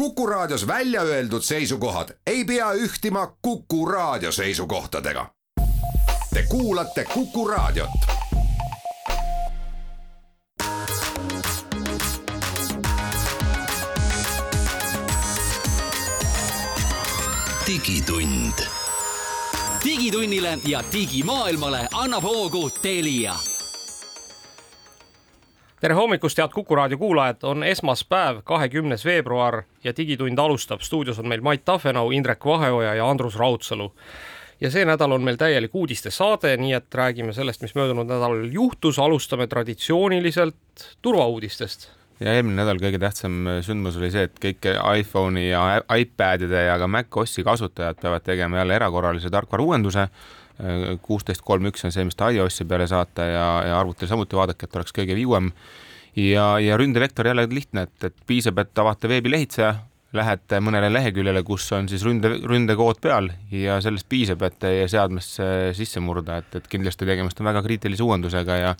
Kuku Raadios välja öeldud seisukohad ei pea ühtima Kuku Raadio seisukohtadega. Te kuulate Kuku Raadiot. digitund. digitunnile ja digimaailmale annab hoogu Telia tere hommikust, head Kuku raadio kuulajad, on esmaspäev, kahekümnes veebruar ja Digitund alustab. stuudios on meil Mait Tafenau, Indrek Vaheoja ja Andrus Raudsalu. ja see nädal on meil täielik uudistesaade, nii et räägime sellest, mis möödunud nädalal juhtus, alustame traditsiooniliselt turvauudistest ja eelmine nädal kõige tähtsam sündmus oli see, et kõik iPhone'i ja iPadide ja ka Mac OS-i kasutajad peavad tegema jälle erakorralise tarkvara uuenduse. Kuusteist kolm üks on see, mis ta iOS-i peale saata ja, ja arvutil samuti vaadake, et oleks kõige viiuem. ja, ja ründevektor jälle lihtne, et, et piisab, et avate veebilehitseja, lähete mõnele leheküljele, kus on siis ründe, ründekood peal ja sellest piisab, et teie seadmesse sisse murda, et, et kindlasti tegemist on väga kriitilise uuendusega ja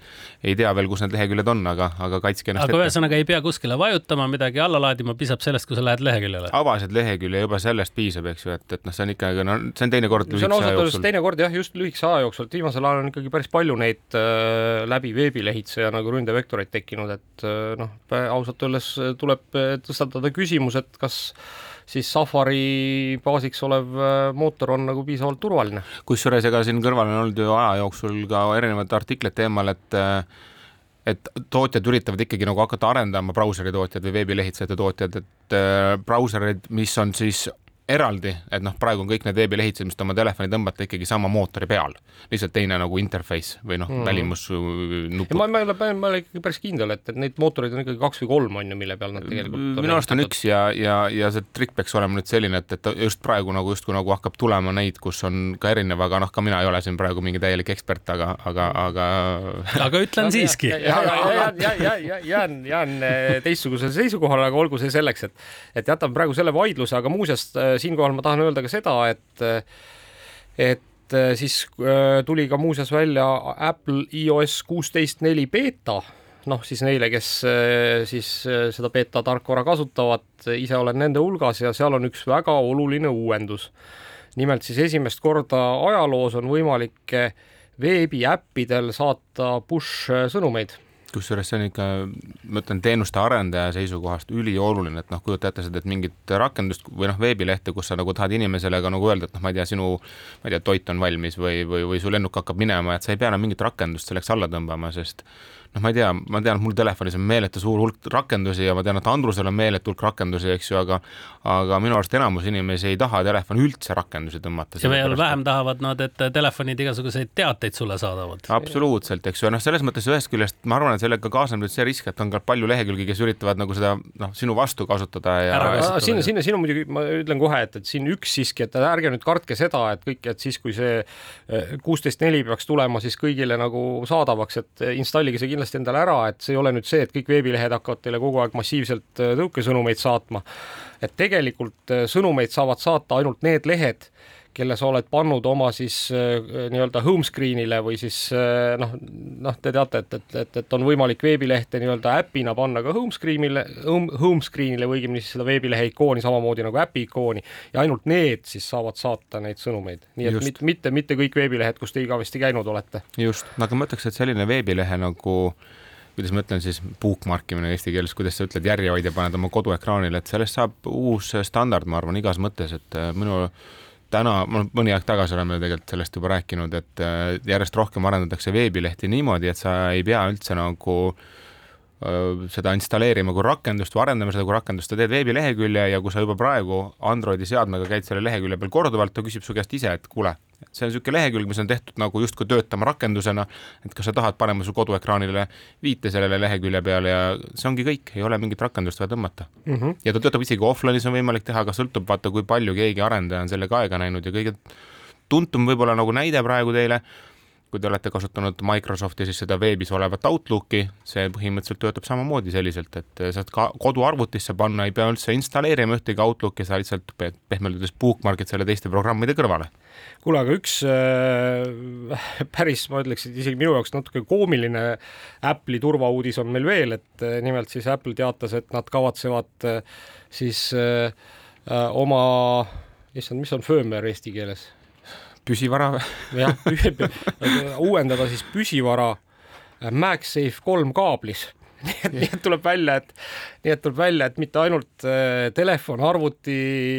ei tea veel, kus need leheküljed on, aga, aga kaitske ennast aga ühesõnaga ei pea kuskile vajutama, midagi alla laadima, piisab sellest, kui sa lähed leheküljele. avasid lehekülje, juba sellest piisab, eks ju, et, et noh, see on ikkagi, no see on teine kord see on ausalt öeldes teine kord jah, just lühikese aja jooksul, et viimasel ajal on ikkagi päris palju neid äh, läbi veebilehitseja nagu ründevektoreid tekkinud, et äh, noh, ausalt öeldes tuleb tõstatada küsimus, et kas siis Safari baasiks olev äh, mootor on nagu piisavalt turvaline. kusjuures ega siin kõrval on olnud ju aja jooksul ka erinevaid artikleid teemal, et äh, et tootjad üritavad ikkagi nagu hakata arendama brauseri tootjad või veebilehitsejate tootjad, et äh, brauserid, mis on siis eraldi, et noh, praegu on kõik need veebilehitsejad, mis te oma telefoni tõmbate ikkagi sama mootori peal, lihtsalt teine nagu interface või noh mm -hmm., välimusnupud. ma, ma ei ole, ma olen ikkagi päris kindel, et, et neid mootoreid on ikkagi kaks või kolm on ju, mille peal nad tegelikult minu arust on üks ja, ja, ja see trikk peaks olema nüüd selline, et, et just praegu nagu justkui nagu hakkab tulema neid, kus on ka erinev, aga noh, ka mina ei ole siin praegu mingi täielik ekspert, aga, aga, aga aga ütlen siiski. jään, jään teistsugusele seisukohale, aga olgu see selleks, et et jätame praegu selle vaidluse, aga muuseas siinkohal ma tahan öelda ka seda, et, et siis äh, tuli ka muuseas välja Apple iOS kuusteist neli beeta noh, siis neile, kes äh, siis äh, seda beeta tarkvara kasutavad, ise olen nende hulgas ja seal on üks väga oluline uuendus. nimelt siis esimest korda ajaloos on võimalik veebiäppidel saata push sõnumeid kusjuures see on ikka, ma ütlen teenuste arendaja seisukohast ülioluline, et noh, kujuta ette seda, et mingit rakendust või noh, veebilehte, kus sa nagu tahad inimesele ka nagu öelda, et noh, ma ei tea, sinu, ma ei tea, toit on valmis või, või, või su lennuk hakkab minema, et sa ei pea enam mingit rakendust selleks alla tõmbama, sest noh, ma ei tea, ma tean, et mul telefonis on meeletu suur hulk rakendusi ja ma tean, et Andrusel on meeletu hulk rakendusi, eks ju, aga aga minu arust enamus inimesi ei taha telefoni üldse rakendusi tõmmata. ja veel vähem tahavad nad, et telefonid igasuguseid teateid sulle saadavad. absoluutselt, eks ju, ja noh, selles mõttes ühest küljest ma arvan, et sellega kaasneb nüüd see risk, et on ka palju lehekülgi, kes üritavad nagu seda noh, sinu vastu kasutada ja. siin, siin, siin on muidugi, ma ütlen kohe, et, et siin üks siiski, et ärge nüüd kartke seda, et kõik, et siis, kui see eh, kuusteist neli peaks tulema, siis kõigile nagu saadavaks, et installige see kindlasti kindlasti endale ära, et see ei ole nüüd see, et kõik veebilehed hakkavad teile kogu aeg massiivselt äh, tõukesõnumeid saatma. et tegelikult äh, sõnumeid saavad saata ainult need lehed, kelle sa oled pannud oma siis äh, nii-öelda home screen'ile või siis noh, noh, te teate, et, et, et, et on võimalik veebilehte nii-öelda äpina panna ka home screen'ile, home, home screen'ile või õigemini siis seda veebilehe ikooni samamoodi nagu äpi ikooni ja ainult need siis saavad saata neid sõnumeid, nii et mit, mitte, mitte kõik veebilehed, kus te igavesti käinud olete. just, aga ma ütleks, et selline veebilehe nagu kuidas ma ütlen siis, bookmarkimine eesti keeles, kuidas sa ütled, järjehoidja paned oma koduekraanile, et sellest saab uus standard, ma arvan, igas mõttes, et minu täna, mõni aeg tagasi oleme tegelikult sellest juba rääkinud, et äh, järjest rohkem arendatakse veebilehti niimoodi, et sa ei pea üldse nagu äh, seda installeerima kui rakendust või arendama seda kui rakendust, sa teed veebilehekülje ja kui sa juba praegu Androidi seadmega käid selle lehekülje peal korduvalt, ta küsib su käest ise, et kuule, see on niisugune lehekülg, mis on tehtud nagu justkui töötama rakendusena, et kas sa tahad panema su koduekraanile viite sellele lehekülje peale ja see ongi kõik, ei ole mingit rakendust vaja tõmmata mm. -hmm. ja ta töötab isegi offline'is on võimalik teha, aga sõltub vaata, kui palju keegi arendaja on sellega aega näinud ja kõige tuntum võib-olla nagu näide praegu teile kui te olete kasutanud Microsofti siis seda veebis olevat Outlooki, see põhimõtteliselt töötab samamoodi selliselt, et saad ka koduarvutisse panna, ei pea üldse installeerima ühtegi Outlooki, sa lihtsalt pehmelt öeldes bookmark'id selle teiste programmide kõrvale. kuule, aga üks äh, päris, ma ütleks, et isegi minu jaoks natuke koomiline Apple'i turvauudis on meil veel, et äh, nimelt siis Apple teatas, et nad kavatsevad äh, siis äh, äh oma, issand, mis on firmware eesti keeles püsivara. Jah, uuendada siis püsivara MagSafe kolm kaablis nii et tuleb välja, et nii et tuleb välja, et mitte ainult äh, telefon, arvuti,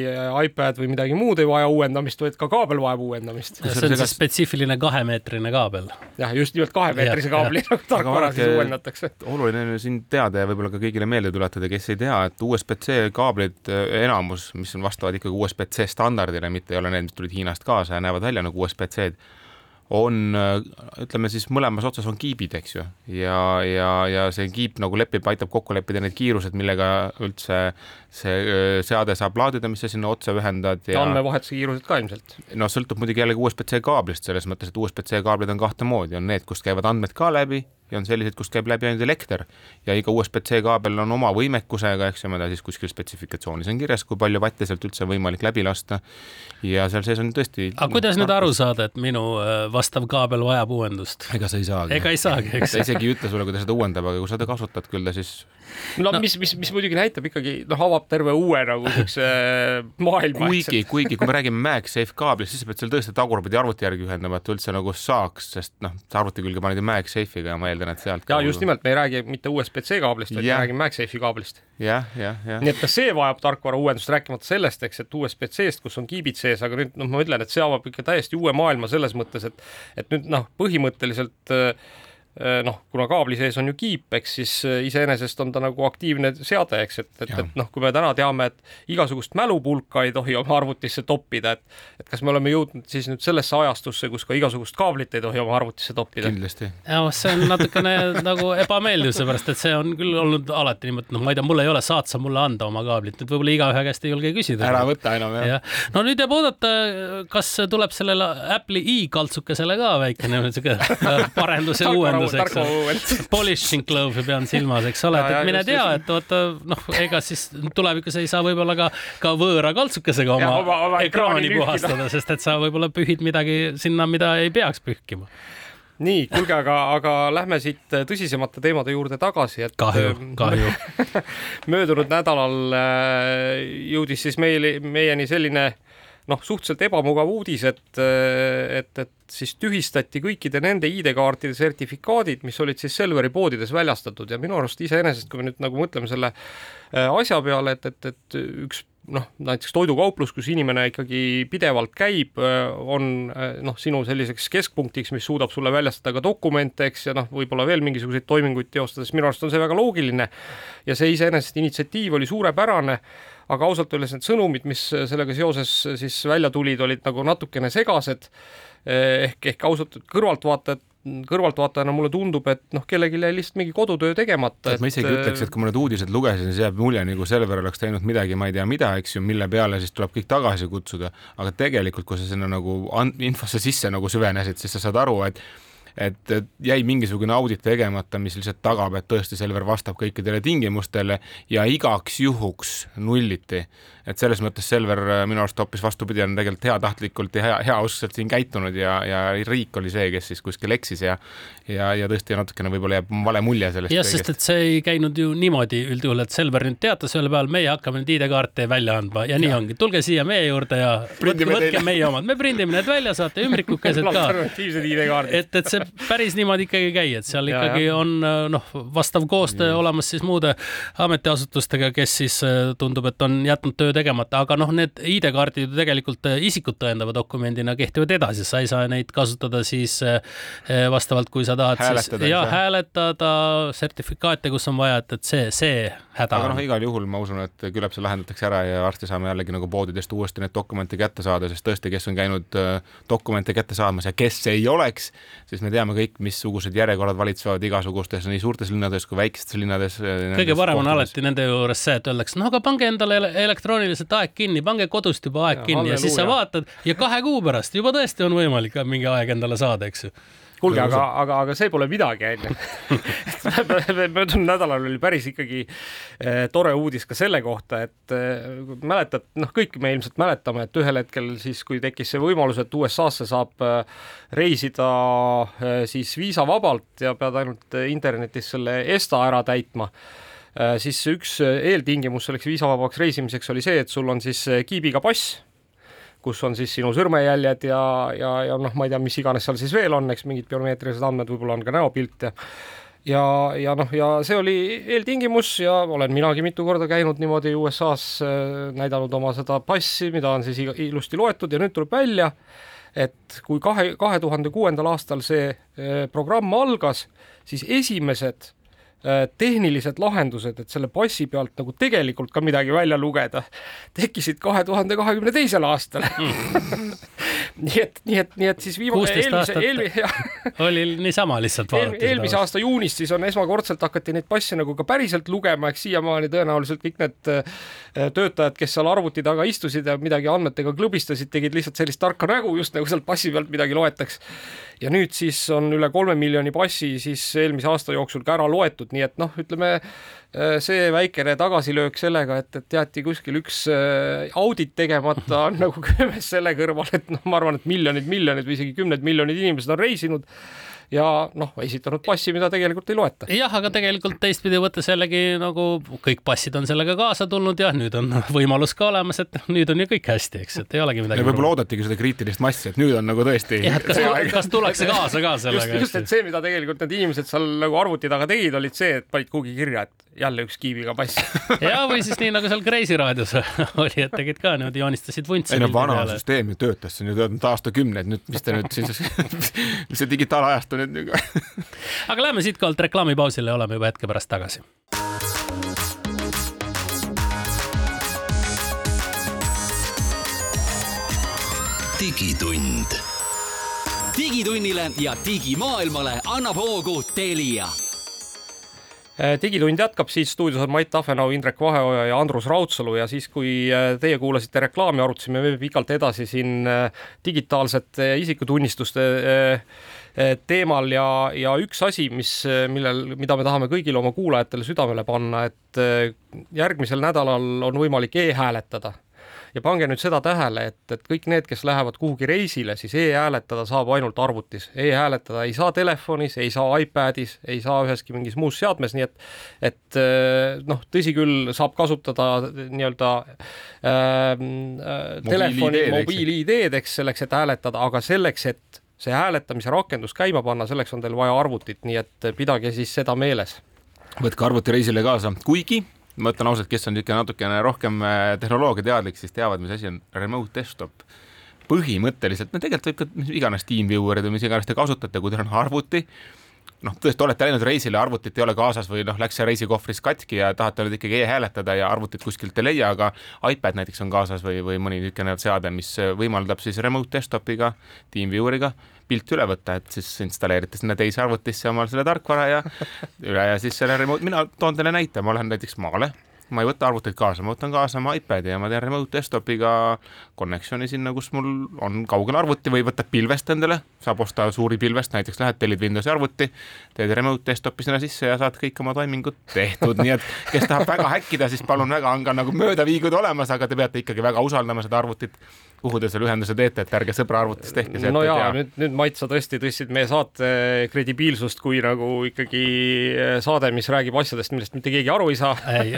äh, iPad või midagi muud ei vaja uuendamist, vaid ka kaabel vajab uuendamist. see on siis spetsiifiline kahemeetrine kaabel. jah, just nimelt kahemeetrise kaabli nagu tarkvara siis uuendatakse. oluline on ju siin teada ja võib-olla ka kõigile meelde tuletada, kes ei tea, et USB-C kaablid äh, enamus, mis on vastavad ikkagi USB-C standardile, mitte ei ole need, mis tulid Hiinast kaasa ja näevad välja nagu USB-C-d on, ütleme siis mõlemas otsas on kiibid, eks ju, ja, ja, ja see kiip nagu lepib, aitab kokku leppida need kiirused, millega üldse see seade saab laadida, mis sa sinna otsa ühendad ja, ja andmevahetuse kiirused ka ilmselt? no sõltub muidugi jällegi USB-C kaablist, selles mõttes, et USB-C kaablid on kahte moodi, on need, kust käivad andmed ka läbi ja on sellised, kust käib läbi ainult elekter ja iga USB-C kaabel on oma võimekusega, eks ju, mida siis kuskil spetsifikatsiooniis on kirjas, kui palju vatte sealt üldse on võimalik läbi lasta. ja seal sees on tõesti. aga kuidas nüüd aru saada, et minu äh, vastav kaabel vajab uuendust? ega sa ei saagi. ega ei saagi, eks. ta isegi ei ütle sulle, kui ta seda uuendab, aga kui sa teda kasutad, küll ta siis. no, no mis, mis, mis muidugi näitab ikkagi, noh, avab terve uue nagu siukse maailma. kuigi, kuigi kui me räägime MagSafe kaablist, siis sa pead seal tõesti tagurpidi arvuti järgi ühendama, et üldse nagu saaks, sest noh, arvuti külge paned ju MagSafe'iga ja ma eeldan, eeldan, et sealt. ja just nimelt, me ei räägi mitte USB-C kaablist, vaid me räägime MagSafe'i kaablist. jah, jah, jah. nii et ka see vajab tarkvara uuendust, rääkimata sellest, eks, et USB-C-st, kus on kiibid sees, aga nüüd noh, ma ütlen, et see avab ikka täiesti uue maailma selles mõttes, et et nüüd noh, põhimõtteliselt Äh, noh, kuna kaabli sees on ju kiip, eks siis äh, iseenesest on ta nagu aktiivne seade, eks, et, et, et noh, kui me täna teame, et igasugust mälupulka ei tohi oma arvutisse toppida, et et kas me oleme jõudnud siis nüüd sellesse ajastusse, kus ka igasugust kaablit ei tohi oma arvutisse toppida? kindlasti. jah, see on natukene nagu ebameeldiv, seepärast et see on küll olnud alati niimoodi, noh, ma ei tea, mul ei ole, saad sa mulle anda oma kaablit, nüüd võib-olla igaühe käest ei julge küsida. ära võta enam, jah ja.. no nüüd jääb oodata, kas tuleb sellele Apple'i i-kaltsukesele ka väikene siuke parendus ja uuendus uuendus, eks. Polishing glove pean silmas, eks ole, et mine tea, et vaata noh, ega siis tulevikus ei saa võib-olla ka, ka võõra kaltsukesega oma, oma, oma ekraani puhastada, sest et sa võib-olla pühid midagi sinna, mida ei peaks pühkima. Nii, kuulge, aga, aga lähme siit tõsisemate teemade juurde tagasi, et kahju, kahju. möödunud nädalal äh, jõudis siis meile, meieni selline äh, noh, suhteliselt ebamugav uudis, et, et, et siis tühistati kõikide nende ID-kaartide sertifikaadid, mis olid siis Selveri poodides väljastatud ja minu arust iseenesest, kui me nüüd nagu mõtleme selle äh, asja peale, et, et, et üks noh, näiteks toidukauplus, kus inimene ikkagi pidevalt käib, äh, on äh, noh, sinu selliseks keskpunktiks, mis suudab sulle väljastada ka dokumente, eks, ja noh, võib-olla veel mingisuguseid toiminguid teostades, minu arust on see väga loogiline. ja see iseenesest initsiatiiv oli suurepärane aga ausalt öeldes need sõnumid, mis sellega seoses siis välja tulid, olid nagu natukene segased. ehk, ehk ausalt kõrvaltvaatajad kõrvaltvaatajana mulle tundub, et noh, kellelgi jäi lihtsalt mingi kodutöö tegemata. Et... ma isegi ütleks, et kui ma need uudised lugesin, siis jääb mulje, nagu Selver oleks teinud midagi, ma ei tea, mida, eks ju, mille peale siis tuleb kõik tagasi kutsuda, aga tegelikult, kui sa sinna nagu infosse sisse nagu süvenesid, siis sa saad aru, et et, et jäi mingisugune audit tegemata, mis lihtsalt tagab, et tõesti Selver vastab kõikidele tingimustele ja igaks juhuks nulliti et selles mõttes Selver äh, minu arust hoopis vastupidi on tegelikult heatahtlikult ja hea, heauskselt siin käitunud ja, ja riik oli see, kes siis kuskil eksis ja ja, ja tõesti natukene võib-olla jääb vale mulje sellest. jah, sest et see ei käinud ju niimoodi üldjuhul, et Selver nüüd teatas ühel päeval, meie hakkame nüüd ID-kaarte välja andma ja nii ja. ongi, tulge siia meie juurde ja võtke teile. meie omad, me prindime need välja, saate ümbrikukesed ka. et, et see päris niimoodi ikkagi ei käi, et seal ja, ikkagi ja. on noh, vastav koostöö ja. olemas siis muude ametiasutustega, kes siis tundub, et on jätnud töö tegemata, aga noh, need ID-kaardid ju tegelikult äh, isikut tõendava dokumendina kehtivad edasi, sa ei saa neid kasutada siis äh, äh, vastavalt, kui sa tahad hääletada, siis ja hääletada sertifikaate, kus on vaja, et, et see, see häda aga noh, igal juhul ma usun, et küllap see lahendatakse ära ja varsti saame jällegi nagu poodidest uuesti neid dokumente kätte saada, sest tõesti, kes on käinud dokumente kätte saamas ja kes ei oleks, siis me teame kõik, missugused järjekorrad valitsevad igasugustes nii suurtes linnades kui väikestes linnades. kõige parem on alati nende juures see, et öeldakse, no aga pange endale elektrooniliselt aeg kinni, pange kodust juba aeg ja, kinni ja siis sa vaatad ja kahe kuu pärast juba tõesti on võimalik mingi aeg endale saada, eks ju kuulge, aga, aga, aga see pole midagi, onju. möödunud nädalal oli päris ikkagi eh, tore uudis ka selle kohta, et eh, mäletad, noh, kõik me ilmselt mäletame, et ühel hetkel siis, kui tekkis see võimalus, et USA-sse saab eh, reisida siis viisavabalt ja pead ainult internetis selle ESTA ära täitma siis üks eeltingimus selleks viisavabaks reisimiseks oli see, et sul on siis kiibiga pass kus on siis sinu sõrmejäljed ja, ja, ja noh, ma ei tea, mis iganes seal siis veel on, eks mingid biomeetrilised andmed, võib-olla on ka näopilt ja ja, ja noh, ja see oli eeltingimus ja olen minagi mitu korda käinud niimoodi USA-s äh,, näidanud oma seda passi, mida on siis ilusti loetud ja nüüd tuleb välja, et kui kahe, kahe tuhande kuuendal aastal see äh, programm algas, siis esimesed tehnilised lahendused, et selle passi pealt nagu tegelikult ka midagi välja lugeda, tekkisid kahe tuhande kahekümne teisel aastal mm. nii et, nii et, nii et siis viimane eelmise, eelmise oli niisama lihtsalt vaadata eel,. eelmise aasta juunist siis on esmakordselt hakati neid passe nagu ka päriselt lugema, eks siiamaani tõenäoliselt kõik need äh, töötajad, kes seal arvuti taga istusid ja midagi andmetega klõbistasid, tegid lihtsalt sellist tarka nägu, just nagu sealt passi pealt midagi loetaks ja nüüd siis on üle kolme miljoni passi siis eelmise aasta jooksul ka ära loetud, nii et noh, ütleme äh, see väikene tagasilöök sellega, et, et jäeti kuskil üks äh, audit tegemata, on nagu köömes selle kõrval, et noh, ma arvan, et miljonid, miljonid või isegi kümned miljonid inimesed on reisinud ja noh, esitanud passi, mida tegelikult ei loeta. jah, aga tegelikult teistpidi võttes jällegi nagu kõik passid on sellega kaasa tulnud ja nüüd on võimalus ka olemas, et nüüd on ju kõik hästi, eks, et ei olegi midagi. võib-olla oodatigi seda kriitilist massi, et nüüd on nagu tõesti. kas, kas tullakse kaasa ka sellega? just, just, et see, mida tegelikult need inimesed seal nagu arvuti taga tegid, olid see, et panid kuhugi kirja, et jälle üks kiiviga pass ja, või siis nii nagu seal Kreisi raadios oli, et tegid ka niimoodi, joonistasid vuntsi. ei no vana süsteem ju töötas, see on ju töötanud aastakümneid, nüüd mis te nüüd siis mis see digitaalajastu nüüd aga lähme siitkohalt reklaamipausile, oleme juba hetke pärast tagasi. digitund. digitunnile ja digimaailmale annab hoogu Telia Äh, digitund jätkab, siis stuudios on Mait Tafenau, Indrek Vaheoja ja Andrus Raudsalu ja siis, kui äh, teie kuulasite reklaami, arutasime me pikalt edasi siin äh, digitaalsete isikutunnistuste teemal ja, ja üks asi, mis, millel, mida me tahame kõigile oma kuulajatele südamele panna, et järgmisel nädalal on võimalik e-hääletada. Ja pange nüüd seda tähele, et, et kõik need, kes lähevad kuhugi reisile, siis e-hääletada saab ainult arvutis. E, e-hääletada ei saa telefonis, ei saa iPadis, ei saa üheski mingis muus seadmes, nii et, et eh, noh, tõsi küll, saab kasutada nii-öelda äh, telefoni mobiil-ID-d, eks, selleks, et hääletada, aga selleks, et see hääletamise rakendus käima panna, selleks on teil vaja arvutit, nii et pidage siis seda meeles. võtke arvuti reisile kaasa, kuigi ma ütlen ausalt, kes on niisugune natukene rohkem äh, tehnoloogiateadlik, siis teavad, mis asi on remote desktop. põhimõtteliselt, no tegelikult võib ka mis iganes TeamViewerid või mis iganes te kasutate, kui teil on arvuti, noh, tõesti olete läinud reisile, arvutit ei ole kaasas või noh, läks see reisikohvris katki ja tahate nüüd ikkagi e-hääletada ja arvutit kuskilt ei leia, aga iPad näiteks on kaasas või, või mõni niisugune seade, mis võimaldab siis remote desktopiga, TeamVieweriga pilt üle võtta, et siis installeerite sinna teise arvutisse omal selle tarkvara ja üle ja siis selle remote, mina toon teile näite, ma lähen näiteks maale ma ei võta arvuteid kaasa, ma võtan kaasa oma iPad'i ja ma teen remote desktopiga connection'i sinna, kus mul on kaugel arvuti või võtad pilvest endale, saab osta suuri pilvest, näiteks lähed, tellid Windowsi arvuti, teed remote desktopi sinna sisse ja saad kõik oma toimingud tehtud, nii et kes tahab väga häkkida, siis palun väga, on ka nagu möödaviigud olemas, aga te peate ikkagi väga usaldama seda arvutit kuhu te selle ühenduse teete, et ärge sõbra arvutist tehke. no jaa, nüüd, nüüd Mait, sa tõesti tõstsid meie saate kredibiilsust kui nagu ikkagi saade, mis räägib asjadest, millest mitte keegi aru ei saa. ei,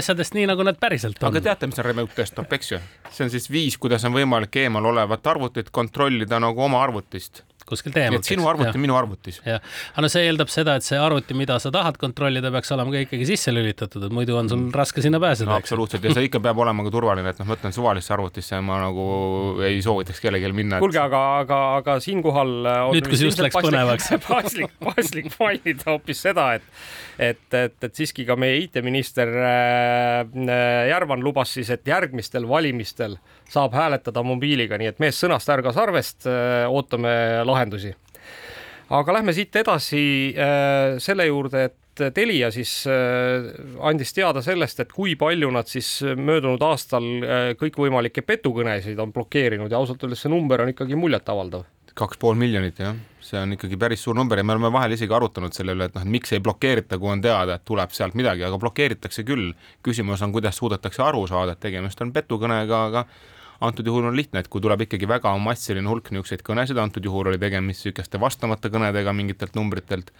asjadest nii, nagu nad päriselt on. aga teate, mis on remote desktop, eks ju? see on siis viis, kuidas on võimalik eemal olevat arvutit kontrollida nagu oma arvutist kuskilt eemalt. sinu arvuti on minu arvutis. jah, aga no see eeldab seda, et see arvuti, mida sa tahad kontrollida, peaks olema ka ikkagi sisse lülitatud, et muidu on sul mm. raske sinna pääseda no,. absoluutselt ja see ikka peab olema ka turvaline, et noh, ma ütlen suvalisse arvutisse ma nagu ei soovitaks kellelgi minna et.... kuulge, aga, aga, aga siinkohal. nüüd, kus just läks põnevaks. paslik, paslik mainida hoopis seda, et, et, et, et siiski ka meie IT-minister äh, Järvan lubas siis, et järgmistel valimistel saab hääletada mobiiliga, nii et mees sõnast ärga sarvest, äh, ootame lahendusi. aga lähme siit edasi äh, selle juurde, et Telia siis äh, andis teada sellest, et kui palju nad siis möödunud aastal kõikvõimalikke petukõnesid on blokeerinud ja ausalt öeldes see number on ikkagi muljetavaldav kaks pool miljonit jah, see on ikkagi päris suur number ja me oleme vahel isegi arutanud selle üle, et noh, et miks ei blokeerita, kui on teada, et tuleb sealt midagi, aga blokeeritakse küll. küsimus on, kuidas suudetakse aru saada, et tegemist on petukõnega, aga antud juhul on lihtne, et kui tuleb ikkagi väga massiline hulk niisuguseid kõnesid, antud juhul oli tegemist niisuguste vastamata kõnedega mingitelt numbritelt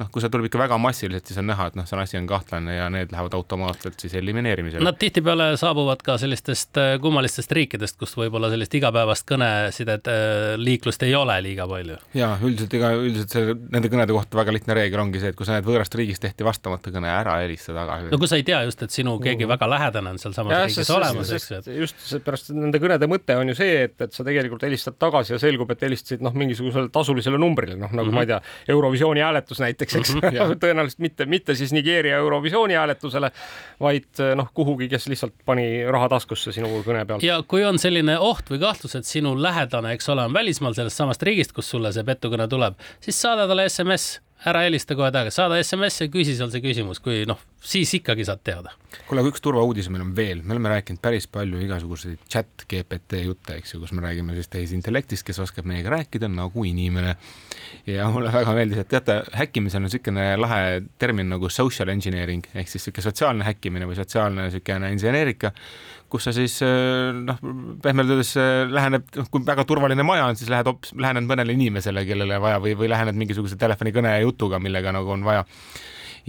noh, kui see tuleb ikka väga massiliselt, siis on näha, et noh, see asi on kahtlane ja need lähevad automaatselt siis elimineerimisele. Nad tihtipeale saabuvad ka sellistest äh, kummalistest riikidest, kus võib-olla sellist igapäevast kõnesidet, äh, liiklust ei ole liiga palju. ja üldiselt ega üldiselt see nende kõnede kohta väga lihtne reegel ongi see, et kui sa näed võõrast riigist tehti vastamata kõne, ära helista tagasi. no kui sa ei tea just, et sinu keegi mm. väga lähedane on sealsamas riigis olemas, eks ju, et just seepärast nende kõnede mõte on ju see, et, et sa tegelikult helistad tagasi ja selgub, et helistasid noh, mingisugusele tasulisele numbrile, noh nagu mm -hmm. ma ei tea, Eurovisiooni hääletus näiteks näiteks, eks. Mm -hmm, tõenäoliselt mitte, mitte siis Nigeeria Eurovisiooni hääletusele, vaid noh, kuhugi, kes lihtsalt pani raha taskusse sinu kõne pealt. ja kui on selline oht või kahtlus, et sinu lähedane, eks ole, on välismaal sellest samast riigist, kust sulle see petukõne tuleb, siis saada talle SMS ära helista kohe tagasi, saada SMS ja küsi seal see küsimus, kui noh, siis ikkagi saad teada. kuule, aga üks turvauudis meil on veel, me oleme rääkinud päris palju igasuguseid chat GPT jutte, eks ju, kus me räägime siis tehisintellektist, kes oskab meiega rääkida nagu inimene. ja mulle väga meeldis, et teate, häkkimisel on niisugune lahe termin nagu social engineering ehk siis niisugune sotsiaalne häkkimine või sotsiaalne niisugune inseneerika kus sa siis eh, noh, pehmelt öeldes eh, lähened, noh, kui väga turvaline maja on, siis lähed hoopis, lähened mõnele inimesele, kellele vaja või, või lähened mingisuguse telefonikõne jutuga, millega nagu on vaja.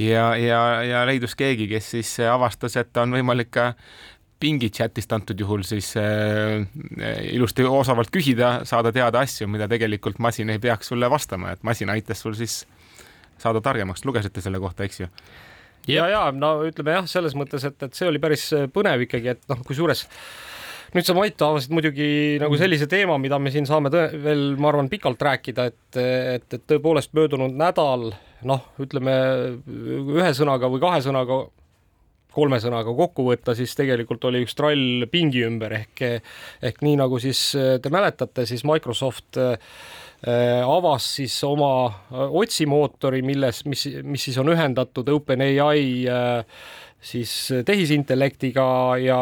ja, ja, ja leidus keegi, kes siis avastas, et on võimalik ka pingi chatist antud juhul siis äh, ilusti osavalt küsida, saada teada asju, mida tegelikult masin ei peaks sulle vastama, et masin aitas sul siis saada targemaks, lugesite selle kohta, eks ju? Ja, ja no ütleme jah, selles mõttes, et, et see oli päris äh, põnev ikkagi, et noh, kusjuures nüüd sa, Mait, avasid muidugi nagu mm. sellise teema, mida me siin saame veel, ma arvan, pikalt rääkida, et, et, et tõepoolest möödunud nädal noh, ütleme ühe sõnaga või kahe sõnaga kolme sõnaga kokku võtta, siis tegelikult oli üks trall pingi ümber ehk ehk nii nagu siis te mäletate, siis Microsoft äh, Äh, avas siis oma äh, otsimootori, milles, mis, mis siis on ühendatud OpenAI äh, siis tehisintellektiga ja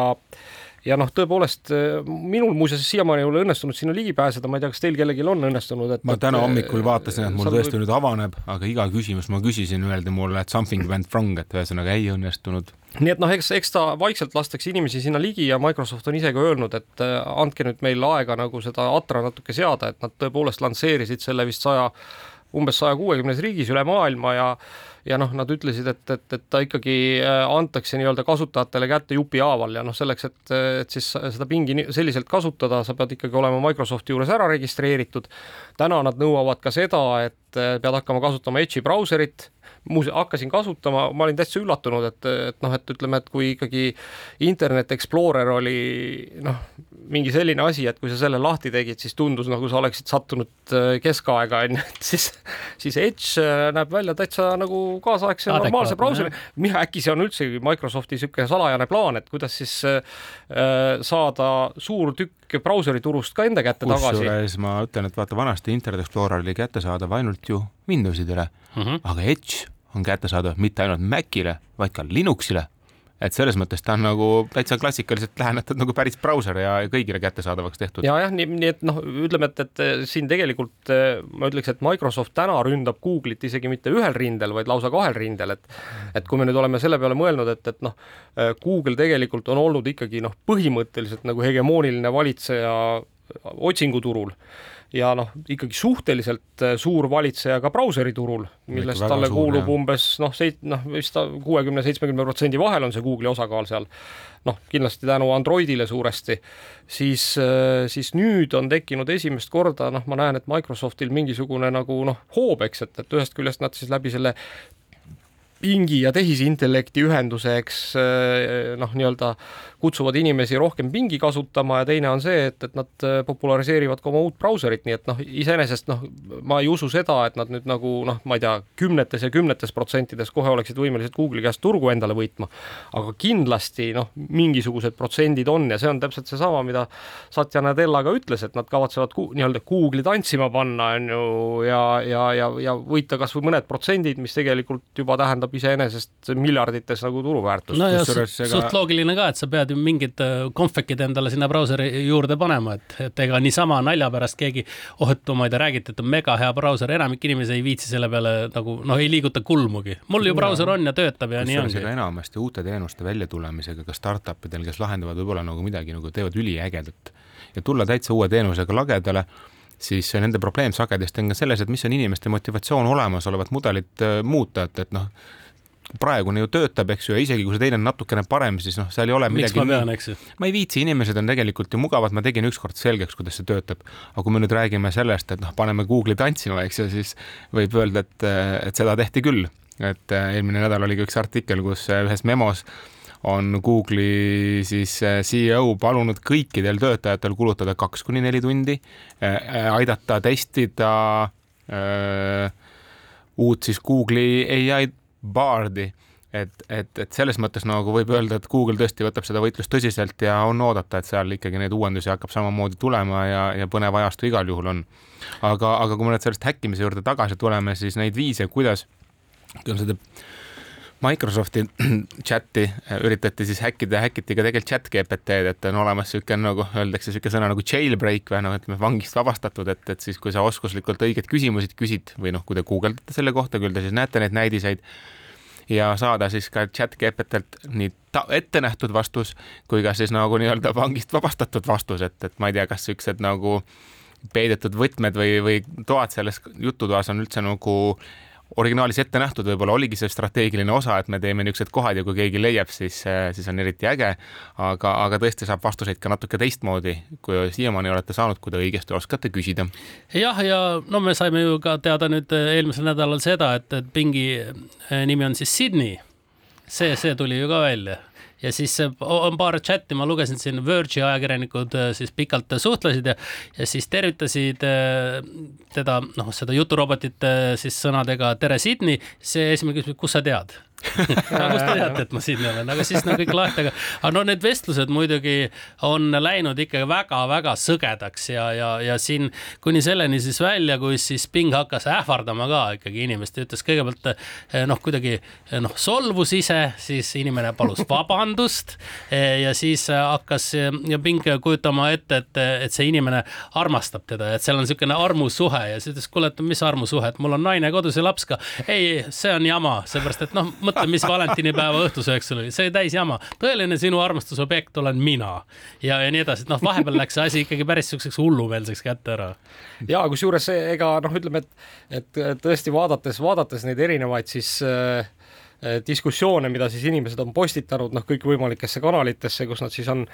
ja noh, tõepoolest minul muuseas siiamaani ei ole õnnestunud sinna ligi pääseda, ma ei tea, kas teil kellelgi on õnnestunud, et ma täna hommikul vaatasin, et mul tõesti võib... nüüd avaneb, aga iga küsimus ma küsisin, öeldi mulle, et something went wrong, et ühesõnaga ei õnnestunud. Nii et noh, eks, eks ta vaikselt lastakse inimesi sinna ligi ja Microsoft on ise ka öelnud, et äh, andke nüüd meil aega nagu seda atra natuke seada, et nad tõepoolest lansseerisid selle vist saja, umbes saja kuuekümnes riigis üle maailma ja ja noh, nad ütlesid, et, et, et ta ikkagi äh, antakse nii-öelda kasutajatele kätte jupihaaval ja noh, selleks, et, et siis seda pingi selliselt kasutada, sa pead ikkagi olema Microsofti juures ära registreeritud. täna nad nõuavad ka seda, et äh, pead hakkama kasutama Edge'i brauserit muuse-, hakkasin kasutama, ma olin täitsa üllatunud, et, et noh, et ütleme, et kui ikkagi Internet Explorer oli noh, mingi selline asi, et kui sa selle lahti tegid, siis tundus nagu sa oleksid sattunud äh, keskaega onju, et siis, siis Edge äh, näeb välja täitsa nagu kaasaegse normaalse brauseri. Äkki see on üldse Microsofti niisugune salajane plaan, et kuidas siis äh, saada suur tükk brauseri turust ka enda kätte tagasi. kusjuures ma ütlen, et vaata, vanasti Internet Explorer oli kättesaadav ainult ju Windowsidele mm, -hmm. aga Edge on kättesaadav mitte ainult Macile, vaid ka Linuxile. Et selles mõttes ta on nagu täitsa klassikaliselt lähenetud nagu päris brauser ja kõigile kättesaadavaks tehtud. ja jah, nii, nii et noh, ütleme, et, et siin tegelikult ma ütleks, et Microsoft täna ründab Google'it isegi mitte ühel rindel, vaid lausa kahel rindel, et et kui me nüüd oleme selle peale mõelnud, et, et noh, Google tegelikult on olnud ikkagi noh, põhimõtteliselt nagu hegemooniline valitseja otsinguturul ja noh, ikkagi suhteliselt äh, suur valitseja ka brauseriturul, millest talle suur, kuulub jah. umbes noh, seit-, noh vist kuuekümne, seitsmekümne protsendi vahel on see Google'i osakaal seal. noh, kindlasti tänu Androidile suuresti, siis, äh, siis nüüd on tekkinud esimest korda, noh, ma näen, et Microsoftil mingisugune nagu noh, hoob, eks, et, et ühest küljest nad siis läbi selle pingi ja tehisintellekti ühenduseks eh, noh, nii-öelda kutsuvad inimesi rohkem pingi kasutama ja teine on see, et, et nad eh, populariseerivad ka oma uut brauserit, nii et noh, iseenesest noh, ma ei usu seda, et nad nüüd nagu noh, ma ei tea, kümnetes ja kümnetes protsentides kohe oleksid võimelised Google'i käest turgu endale võitma. aga kindlasti noh, mingisugused protsendid on ja see on täpselt seesama, mida Satya Nadella ka ütles, et nad kavatsevad nii-öelda Google'i tantsima panna, on ju, ja, ja, ja, ja võita kas või mõned protsendid, mis tegelikult juba tähendab tähendab iseenesest miljardites nagu turuväärtust. no ja suht, ega... suht loogiline ka, et sa pead ju mingid äh, konfekid endale sinna brauseri juurde panema, et, et ega niisama nalja pärast keegi, oh, et ma ei tea, räägite, et on mega hea brauser, enamik inimesi ei viitsi selle peale nagu noh, ei liiguta kulmugi. mul ju brauser on ja töötab ja nii ongi. enamasti uute teenuste väljatulemisega ka startup idel, kes lahendavad võib-olla nagu midagi nagu teevad üliägedat ja tulla täitsa uue teenusega lagedale siis nende probleem sagedasti on ka selles, et mis on inimeste motivatsioon olemasolevat mudelit äh, muuta, et, et noh, praegune ju töötab, eks ju, ja isegi kui see teine on natukene parem, siis noh, seal ei ole midagi. miks ma pean, eks ju? ma ei viitsi, inimesed on tegelikult ju mugavad, ma tegin ükskord selgeks, kuidas see töötab. aga kui me nüüd räägime sellest, et noh, paneme Google'i tantsima, eks ju, siis võib öelda, et, et seda tehti küll. et äh, eelmine nädal oli ka üks artikkel, kus äh, ühes memos on Google'i siis äh, CEO palunud kõikidel töötajatel kulutada kaks kuni neli tundi, äh, äh, aidata testida öö, uut siis Google'i ai Bardi et, et, et selles mõttes nagu võib öelda, et Google tõesti võtab seda võitlust tõsiselt ja on oodata, et seal ikkagi neid uuendusi hakkab samamoodi tulema ja, ja põnev ajastu igal juhul on. aga, aga kui me nüüd sellest häkkimise juurde tagasi tuleme, siis neid viise, kuidas, kuidas seda Microsofti chati äh, üritati siis häkkida, häkiti ka tegelikult chat GPT-d, et on olemas niisugune nagu öeldakse niisugune sõna nagu jailbreak või noh, ütleme vangist vabastatud, et, et siis, kui sa oskuslikult õigeid küsimusi küsid või noh, kui te guugeldate selle kohta, küll te siis näete neid näidiseid ja saada siis ka chat GPT-lt nii ette nähtud vastus kui ka siis nagu nii-öelda vangist vabastatud vastus, et, et ma ei tea, kas niisugused nagu peidetud võtmed või, või toad selles jututoas on üldse nagu originaalis ette nähtud, võib-olla oligi see strateegiline osa, et me teeme niisugused kohad ja kui keegi leiab, siis, siis on eriti äge. aga, aga tõesti saab vastuseid ka natuke teistmoodi, kui siiamaani olete saanud, kui te õigesti oskate küsida. jah, ja no me saime ju ka teada nüüd eelmisel nädalal seda, et, et pingi nimi on siis Sydney. see, see tuli ju ka välja ja siis on paar chati, ma lugesin siin Verge'i ajakirjanikud äh, siis pikalt suhtlesid ja, ja siis tervitasid äh, teda, noh, seda juturobotit äh, siis sõnadega tere, Sydney. see esimene küsimus, kust sa tead aga kust te teate, et ma siin olen, aga siis no kõik lahti, aga, aga no need vestlused muidugi on läinud ikkagi väga-väga sõgedaks ja, ja, ja siin kuni selleni siis välja, kui siis Bing hakkas ähvardama ka ikkagi inimest, ütles kõigepealt eh, noh, kuidagi eh, noh, solvus ise, siis inimene palus vabandust eh, ja siis hakkas ja Bing kujutama ette, et, et see inimene armastab teda, et seal on niisugune armusuhe ja siis ütles, kuule, et mis armusuhe, et mul on naine kodus ja laps ka. ei, see on jama, seepärast et noh, mõtle, mis valentinipäeva õhtusöök sul oli, see oli täis jama. tõeline sinu armastusobjekt olen mina ja, ja nii edasi, et noh, vahepeal läks see asi ikkagi päris siukseks hullumeelseks kätte ära. ja kusjuures ega noh, ütleme, et, et tõesti vaadates, vaadates neid erinevaid siis äh, diskussioone, mida siis inimesed on postitanud noh, kõikvõimalikesse kanalitesse, kus nad siis on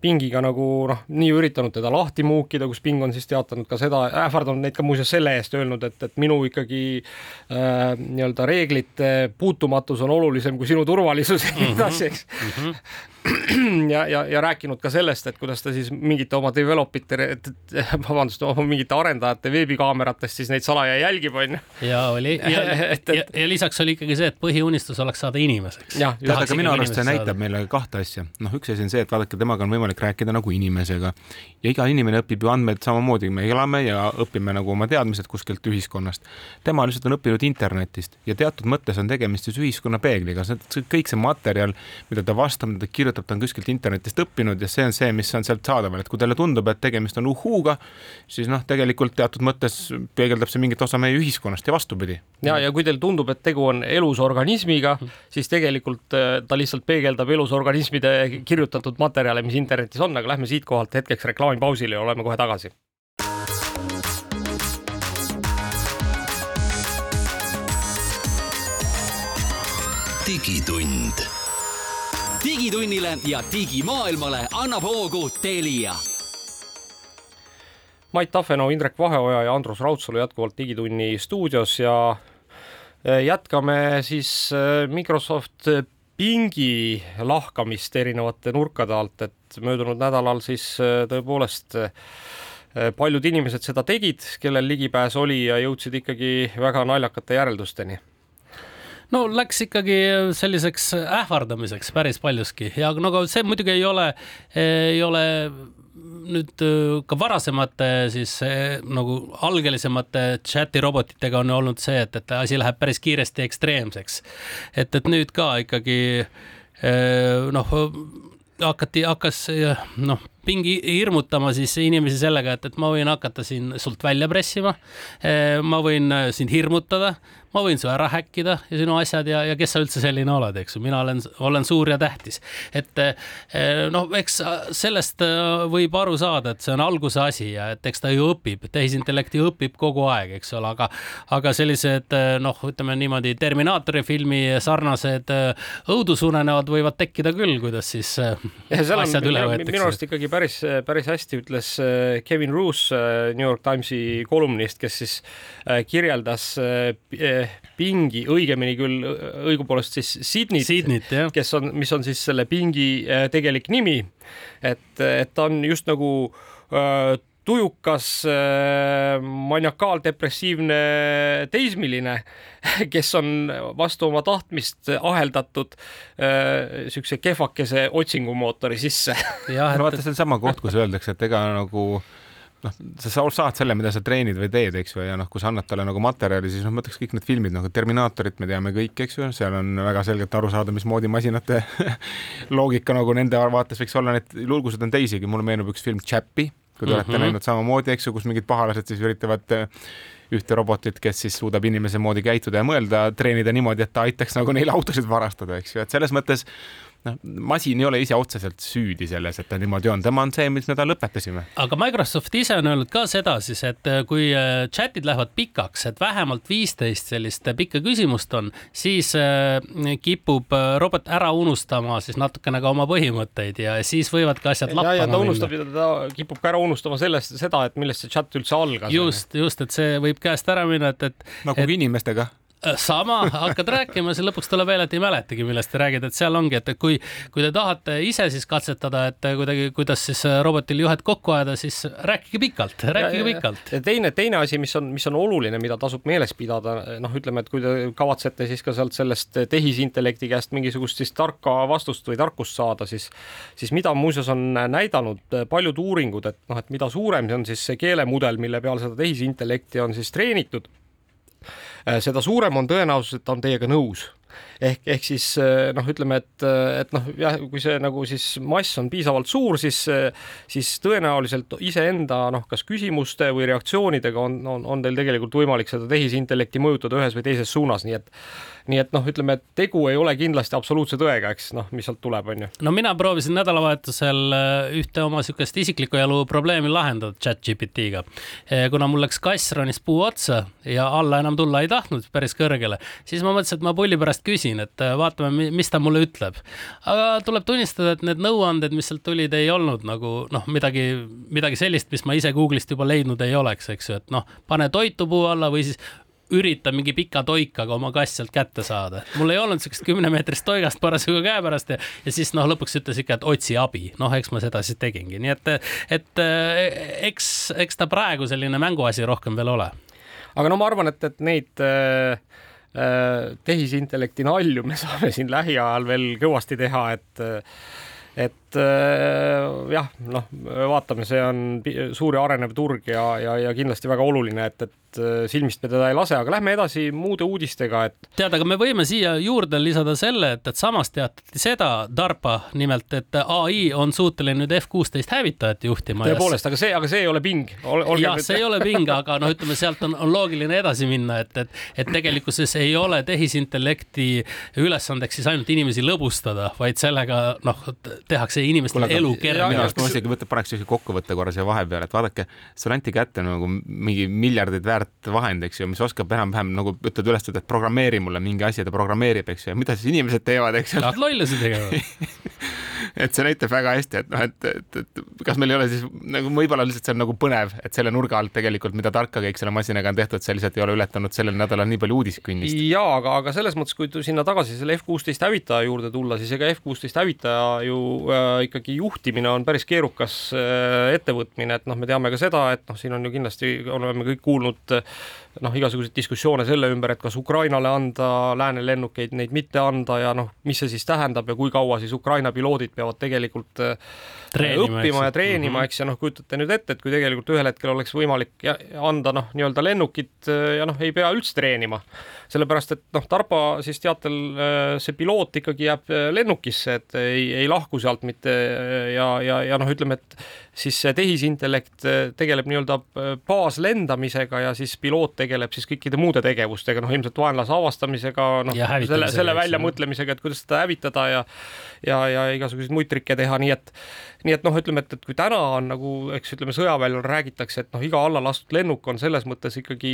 Pingiga nagu noh, nii üritanud teda lahti muukida, kus Ping on siis teatanud ka seda, ähvardanud neid ka muuseas selle eest öelnud, et, et minu ikkagi äh, nii-öelda reeglite puutumatus on olulisem kui sinu turvalisus ja nii edasi, eks mm. -hmm ja, ja, ja rääkinud ka sellest, et kuidas ta siis mingite oma develop ite, vabandust, oma mingite arendajate veebikaameratest siis neid salaja jälgib, onju. ja oli ja, et, et... ja, ja lisaks oli ikkagi see, et põhiunistus oleks saada inimeseks. tead, aga minu arust see näitab saada. meile kahte asja. noh, üks asi on see, et vaadake, temaga on võimalik rääkida nagu inimesega ja iga inimene õpib ju andmeid samamoodi, me elame ja õpime nagu oma teadmised kuskilt ühiskonnast. tema lihtsalt on õppinud internetist ja teatud mõttes on tegemist siis ühiskonna peegliga, see kõik see materjal, mida ta vastab, mida ta kirjutab, kirjutab, ta on kuskilt internetist õppinud ja see on see, mis on sealt saadaval, et kui teile tundub, et tegemist on uhuuga, siis noh, tegelikult teatud mõttes peegeldab see mingit osa meie ühiskonnast ja vastupidi. ja, ja kui teile tundub, et tegu on elus organismiga, siis tegelikult äh, ta lihtsalt peegeldab elus organismide kirjutatud materjale, mis internetis on, aga lähme siitkohalt hetkeks reklaamipausile ja oleme kohe tagasi. digitund digitunnile ja digimaailmale annab hoogu Telia. Mait Tafenau, Indrek Vaheoja ja Andrus Raudsalu jätkuvalt Digitunni stuudios ja e, jätkame siis e, Microsoft pingi lahkamist erinevate nurkade alt, et möödunud nädalal siis tõepoolest paljud inimesed seda tegid, kellel ligipääs oli ja jõudsid ikkagi väga naljakate järeldusteni no läks ikkagi selliseks ähvardamiseks päris paljuski ja no aga see muidugi ei ole, ei ole nüüd äh, ka varasemate siis nagu algelisemate chati robotitega on olnud see, et, et asi läheb päris kiiresti ekstreemseks. et, et nüüd ka ikkagi noh, hakati, hakkas noh pingi hirmutama siis inimesi sellega, et, et ma võin hakata siin sult välja pressima. ma võin sind hirmutada, ma võin su ära häkkida ja sinu asjad ja, ja kes sa üldse selline oled, eks ju, mina olen, olen suur ja tähtis. et noh, eks sellest võib aru saada, et see on alguse asi ja et eks ta ju õpib, tehisintellekt ju õpib kogu aeg, eks ole, aga, aga sellised noh, ütleme niimoodi Terminaatori filmi sarnased õudusunenäod võivad tekkida küll, kuidas siis ja, asjad üle võetakse. minu arust ikkagi päris, päris hästi ütles äh, Kevin Roos, äh, New York Timesi kolumnist, kes siis äh, kirjeldas pingi, õigemini küll õigupoolest siis Sydneyt, Sydneyt, kes on, mis on siis selle pingi tegelik nimi. et, et ta on just nagu tujukas maniakaaldepressiivne teismeline, kes on vastu oma tahtmist aheldatud niisuguse kehvakese otsingumootori sisse. jah, no vaata, see on sama koht, kus öeldakse, et ega nagu noh, sa saad selle, mida sa treenid või teed, eks ju, ja noh, kui sa annad talle nagu materjali, siis noh, ma ütleks kõik need filmid nagu Terminaatorit me teame kõik, eks ju, seal on väga selgelt aru saada, mismoodi masinate loogika nagu nende vaates võiks olla, neid lugusid on teisigi, mulle meenub üks film Chappie kui te mm -hmm. olete mhm. näinud samamoodi, eks ju, kus mingid pahalased siis üritavad äh, ühte robotit, kes siis suudab inimese moodi käituda ja mõelda, treenida niimoodi, et ta aitaks nagu neil autosid varastada, eks ju, et selles mõttes noh, masin ei ole ise otseselt süüdi selles, et ta niimoodi on, tema on see, mis me ta lõpetasime. aga Microsoft ise on öelnud ka seda siis, et äh, kui äh, chat'id lähevad pikaks, et vähemalt viisteist sellist äh, pikka küsimust on, siis kipub robot ära unustama siis natukene ka oma põhimõtteid ja siis võivadki asjad lappama minna. ta unustab, ta kipub ka ära unustama sellest, seda, et millest see chat üldse algas. just, just, et see võib käest ära minna, et, et nagu et, inimestega sama, hakkad rääkima, siis lõpuks tuleb välja, et ei mäletagi, millest te räägite, et seal ongi, et kui, kui te tahate ise siis katsetada, et kuidagi, kuidas siis äh, robotil juhet kokku ajada, siis rääkige pikalt, rääkige ja, pikalt. ja teine, teine asi, mis on, mis on oluline, mida tasub meeles pidada, noh, ütleme, et kui te kavatsete siis ka sealt sellest tehisintellekti käest mingisugust siis tarka vastust või tarkust saada, siis, siis mida muuseas on näidanud paljud uuringud, et noh, et mida suurem see on siis see keelemudel, mille peal seda tehisintellekti on siis treenitud Äh, seda suurem on tõenäosus, et ta on teiega nõus. Ehk, ehk siis äh, noh, ütleme, et, et noh, jah, kui see nagu siis mass on piisavalt suur, siis, siis tõenäoliselt iseenda noh, kas küsimuste või reaktsioonidega on, on, on teil tegelikult võimalik seda tehisintellekti mõjutada ühes või teises suunas, nii et nii et noh, ütleme, et tegu ei ole kindlasti absoluutse tõega, eks noh, mis sealt tuleb, on ju. no mina proovisin nädalavahetusel äh, ühte oma niisugust isikliku elu probleemi lahendada chat GPT-ga. Äh, kuna mul läks kass ronis puu otsa ja alla enam tulla ei tahtnud päris kõrgele, siis ma mõtlesin, et ma pulli pärast küsin, et äh, vaatame, mis ta mulle ütleb. aga tuleb tunnistada, et need nõuanded, mis sealt tulid, ei olnud nagu noh, midagi, midagi sellist, mis ma ise Google'ist juba leidnud ei oleks, eks ju, et noh, pane toitu puu alla või siis üritan mingi pika toikaga oma kass sealt kätte saada. mul ei olnud siukest kümnemeetrist toigast parasjagu käepärast ja, ja siis noh, lõpuks ütles ikka, et otsi abi. noh, eks ma seda siis tegingi, nii et, et eks, eks ta praegu selline mänguasi rohkem veel ole. aga no ma arvan, et, et neid äh tehisintellekti nalju me saame siin lähiajal veel kõvasti teha, et et äh, jah, noh, vaatame, see on suur ja arenev turg ja, ja, ja kindlasti väga oluline, et, et Äh, silmist me teda ei lase, aga lähme edasi muude uudistega, et. tead, aga me võime siia juurde lisada selle, et, et samas teatati seda DARPA nimelt, et ai on suuteline nüüd F kuusteist hävitajat juhtima. tõepoolest, aga see, aga see ei ole ping Ol,. jah, see ei ole ping, aga noh, ütleme sealt on, on loogiline edasi minna, et, et, et tegelikkuses ei ole tehisintellekti ülesandeks siis ainult inimesi lõbustada, vaid sellega noh, tehakse inimeste elu kergemaks. ma isegi võtan, paneks sellise kokkuvõtte korra siia vahepeale, et vaadake, sulle anti kätte nagu mingi miljardid väärt vahend, eks ju, mis oskab enam-vähem nagu ütled üles, et programmeeri mulle mingi asi, ta programmeerib, eks ju, mida siis inimesed teevad, eks ju. Nad lollusi tegevad et see näitab väga hästi, et noh, et, et, et kas meil ei ole siis nagu võib-olla lihtsalt see on nagu põnev, et selle nurga alt tegelikult, mida tarka kõik selle masinaga on tehtud, see lihtsalt ei ole ületanud sellel nädalal nii palju uudiskünnist. ja aga, aga selles mõttes, kui sinna tagasi selle F kuusteist hävitaja juurde tulla, siis ega F kuusteist hävitaja ju äh, ikkagi juhtimine on päris keerukas äh, ettevõtmine, et noh, me teame ka seda, et noh, siin on ju kindlasti oleme kõik kuulnud noh, igasuguseid diskussioone selle ümber, et kas Ukrainale anda lääne lennukeid, neid mitte anda ja noh, mis see siis tähendab ja kui kaua siis Ukraina piloodid piloodid peavad tegelikult treenima, õppima ja treenima mm, -hmm. eks ja noh, kujutate nüüd ette, et kui tegelikult ühel hetkel oleks võimalik anda noh, nii-öelda lennukit ja noh, ei pea üldse treenima, sellepärast et noh, Tarba siis teatel see piloot ikkagi jääb lennukisse, et ei, ei lahku sealt mitte ja, ja, ja noh, ütleme, et siis see tehisintellekt tegeleb nii-öelda baaslendamisega ja siis piloot tegeleb siis kõikide muude tegevustega, noh ilmselt vaenlase avastamisega, noh selle, selle väljamõtlemisega, et kuidas seda hävitada ja ja, ja igasuguseid muid trikke teha, nii et nii et noh, ütleme, et, et kui täna on nagu, eks ütleme, sõjaväljal räägitakse, et noh, iga alla lastud lennuk on selles mõttes ikkagi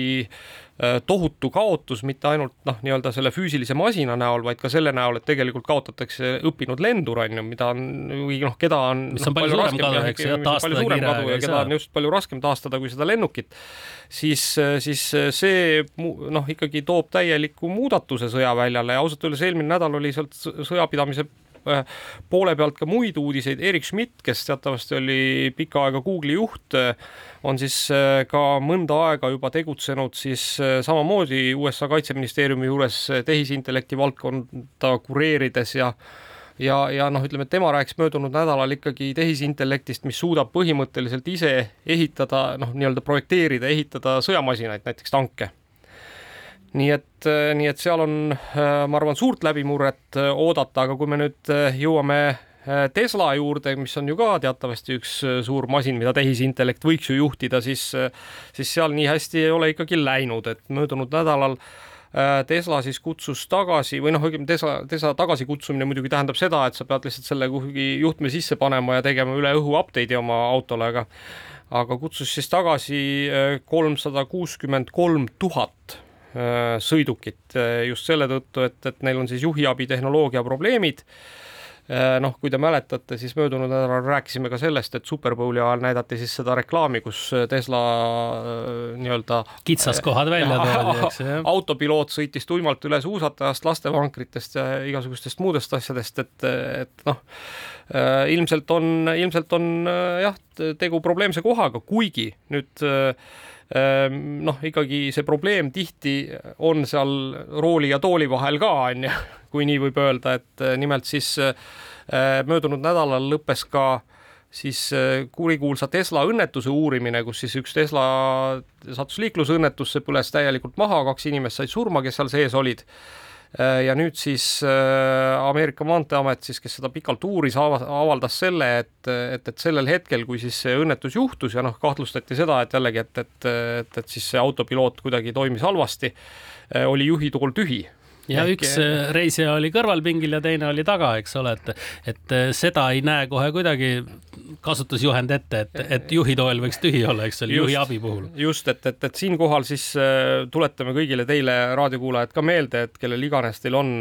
tohutu kaotus, mitte ainult noh, nii-öelda selle füüsilise masina näol, vaid ka selle näol, et tegelikult kaotatakse õppinud lendur, on ju, mida on, või noh, keda on mis on no, palju, palju suurem kadu, eks ju, taastada kiirega ja keda on just palju raskem taastada kui seda lennukit, siis, siis see noh, ikkagi toob täieliku muudatuse sõjaväljale ja ausalt öeldes eelmine nädal oli sealt sõjapidamise Äh, poole pealt ka muid uudiseid, Erik Schmidt, kes teatavasti oli pikka aega Google'i juht, äh, on siis äh, ka mõnda aega juba tegutsenud siis samamoodi USA kaitseministeeriumi juures tehisintellekti valdkonda kureerides ja ja, ja noh, ütleme, tema rääkis möödunud nädalal ikkagi tehisintellektist, mis suudab põhimõtteliselt ise ehitada, noh, nii-öelda projekteerida, ehitada sõjamasinaid, näiteks tanke nii et, äh, nii et seal on, äh, ma arvan, suurt läbimurret äh, oodata, aga kui me nüüd jõuame Tesla juurde, mis on ju ka teatavasti üks suur masin, mida tehisintellekt võiks ju juhtida, siis, siis seal nii hästi ei ole ikkagi läinud, et möödunud nädalal Tesla siis kutsus tagasi või noh, õigemini Tesla, Tesla tagasikutsumine muidugi tähendab seda, et sa pead lihtsalt selle kuhugi juhtme sisse panema ja tegema üle õhu update'i oma autole, aga aga kutsus siis tagasi kolmsada kuuskümmend kolm tuhat sõidukit äh, just selle tõttu, et, et neil on siis juhiabi tehnoloogia probleemid. Äh, noh, kui te mäletate, siis möödunud nädalal rääkisime ka sellest, et Superbowli ajal näidati siis seda reklaami, kus Tesla nii-öelda kitsaskohad välja toodi, autopiloot sõitis tuimalt üle suusatajast, lastevankritest ja igasugustest muudest asjadest, et, et noh, ilmselt on, ilmselt on jah, tegu probleemse kohaga, kuigi nüüd Ehm, noh, ikkagi see probleem tihti on seal rooli ja tooli vahel ka, on ju, kui nii võib öelda, et eh, nimelt siis eh, möödunud nädalal lõppes ka siis eh, kurikuulsa Tesla õnnetuse uurimine, kus siis üks Tesla sattus liiklusõnnetusse, põles täielikult maha, kaks inimest said surma, kes seal sees olid ja nüüd siis äh, Ameerika Maanteeamet siis, kes seda pikalt uuris, avaldas selle, et, et, et sellel hetkel, kui siis see õnnetus juhtus ja noh, kahtlustati seda, et jällegi, et, et, et, et siis see autopiloot kuidagi toimis halvasti, äh, oli juhitool tühi ja Ehk... üks äh, reisija oli kõrvalpingil ja teine oli taga, eks ole, et, et äh, seda ei näe kohe kuidagi kasutusjuhend ette, et, et juhitool võiks tühi olla, eks ole, juhi abi puhul. just, et, et, et siinkohal siis äh, tuletame kõigile teile raadiokuulajad ka meelde, et kellel iganes teil on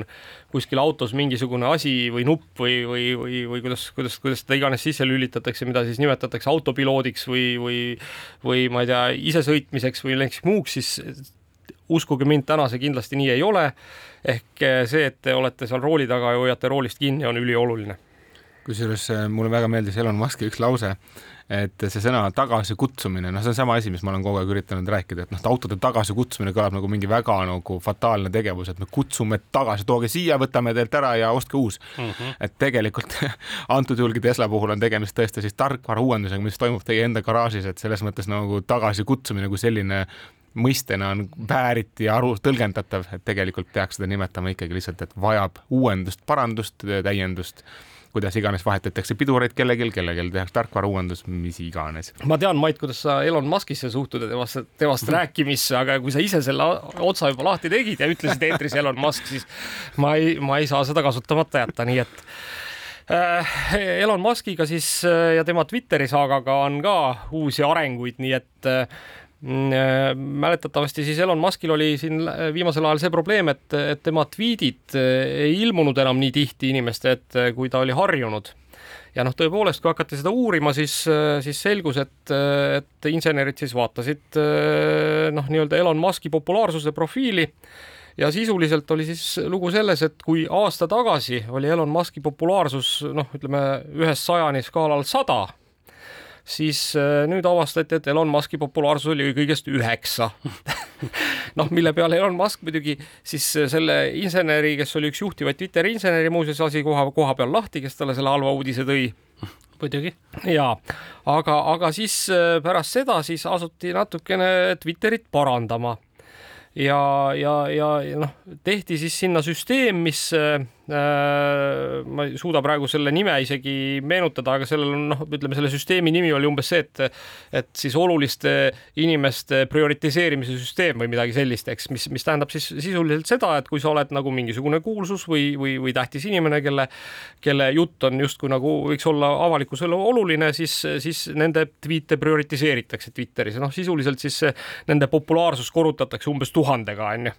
kuskil autos mingisugune asi või nupp või, või, või, või kuidas, kuidas, kuidas seda iganes sisse lülitatakse, mida siis nimetatakse autopiloodiks või, või, või ma ei tea, isesõitmiseks või millekski muuks, siis uskuge mind, täna see kindlasti nii ei ole. ehk eh, see, et te olete seal rooli taga ja hoiate roolist kinni, on ülioluline. kusjuures eh, mulle väga meeldis Elon Musk'i üks lause, et see sõna tagasikutsumine, noh, see on sama asi, mis ma olen kogu aeg üritanud rääkida, et noh, autode tagasikutsumine kõlab nagu mingi väga nagu fataalne tegevus, et me kutsume tagasi, tooge siia, võtame teilt ära ja ostke uus mm. -hmm. et tegelikult antud juhulgi Tesla puhul on tegemist tõesti siis tarkvara uuendusega, mis toimub teie enda garaažis, et selles mõttes nagu tagasikutsumine kui selline mõistena on vääriti aru, tõlgendatav, et tegelikult peaks seda nimetama ikkagi lihtsalt, et vajab uuendust, parandust, täiendust kuidas iganes vahetatakse pidureid kellelgi, kellelgi tehakse tarkvarauuendus, mis iganes. ma tean, Mait, kuidas sa Elon Muskisse suhtud ja temast, temast rääkimisse, aga kui sa ise selle otsa juba lahti tegid ja ütlesid eetris Elon Musk, siis ma ei, ma ei saa seda kasutamata jätta, nii et äh, Elon Muskiga siis äh, ja tema Twitteri saagaga on ka uusi arenguid, nii et Mm, äh, mäletatavasti siis Elon Muskil oli siin viimasel ajal see probleem, et, et tema tweetid äh, ei ilmunud enam nii tihti inimeste ette, kui ta oli harjunud. ja noh, tõepoolest, kui hakati seda uurima, siis, äh, siis selgus, et, et insenerid siis vaatasid noh, nii-öelda Elon Muski populaarsuse profiili ja sisuliselt oli siis lugu selles, et kui aasta tagasi oli Elon Muski populaarsus noh, ütleme ühest sajani skaalal sada siis äh, nüüd avastati, et Elon Muski populaarsus oli kõigest üheksa. Noh, mille peale Elon Musk muidugi siis selle inseneri, kes oli üks juhtivaid Twitteri inseneri, muuseas lasi koha, koha peal lahti, kes talle selle halva uudise tõi. Muidugi. ja aga, aga siis äh, pärast seda siis asuti natukene Twitterit parandama. Ja, ja, ja, noh, tehti siis sinna süsteem, mis äh, Äh, ma ei suuda praegu selle nime isegi meenutada, aga sellel on noh, ütleme selle süsteemi nimi oli umbes see, et et siis oluliste inimeste prioritiseerimise süsteem või midagi sellist, eks, mis, mis tähendab siis sisuliselt seda, et kui sa oled nagu mingisugune kuulsus või, või, või tähtis inimene, kelle, kelle jutt on justkui nagu võiks olla avalikkusele oluline, siis, siis nende tweet'e prioritiseeritakse Twitteris. Noh, sisuliselt siis nende populaarsus korrutatakse umbes tuhandega, onju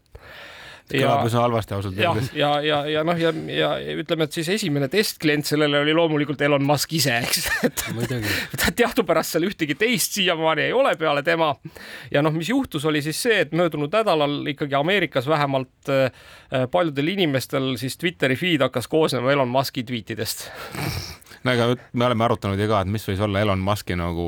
kõlab üsna halvasti ausalt öeldes. ja, ja, ja, ja noh, ja, ja ütleme, et siis esimene testklient sellele oli loomulikult Elon Musk ise, eks, et teadupärast seal ühtegi teist siiamaani ei ole peale tema. ja noh, mis juhtus, oli siis see, et möödunud nädalal ikkagi Ameerikas vähemalt äh, paljudel inimestel siis Twitteri feed hakkas koosnema Elon Muski tweetidest no aga me oleme arutanud ju ka, et mis võis olla Elon Muski nagu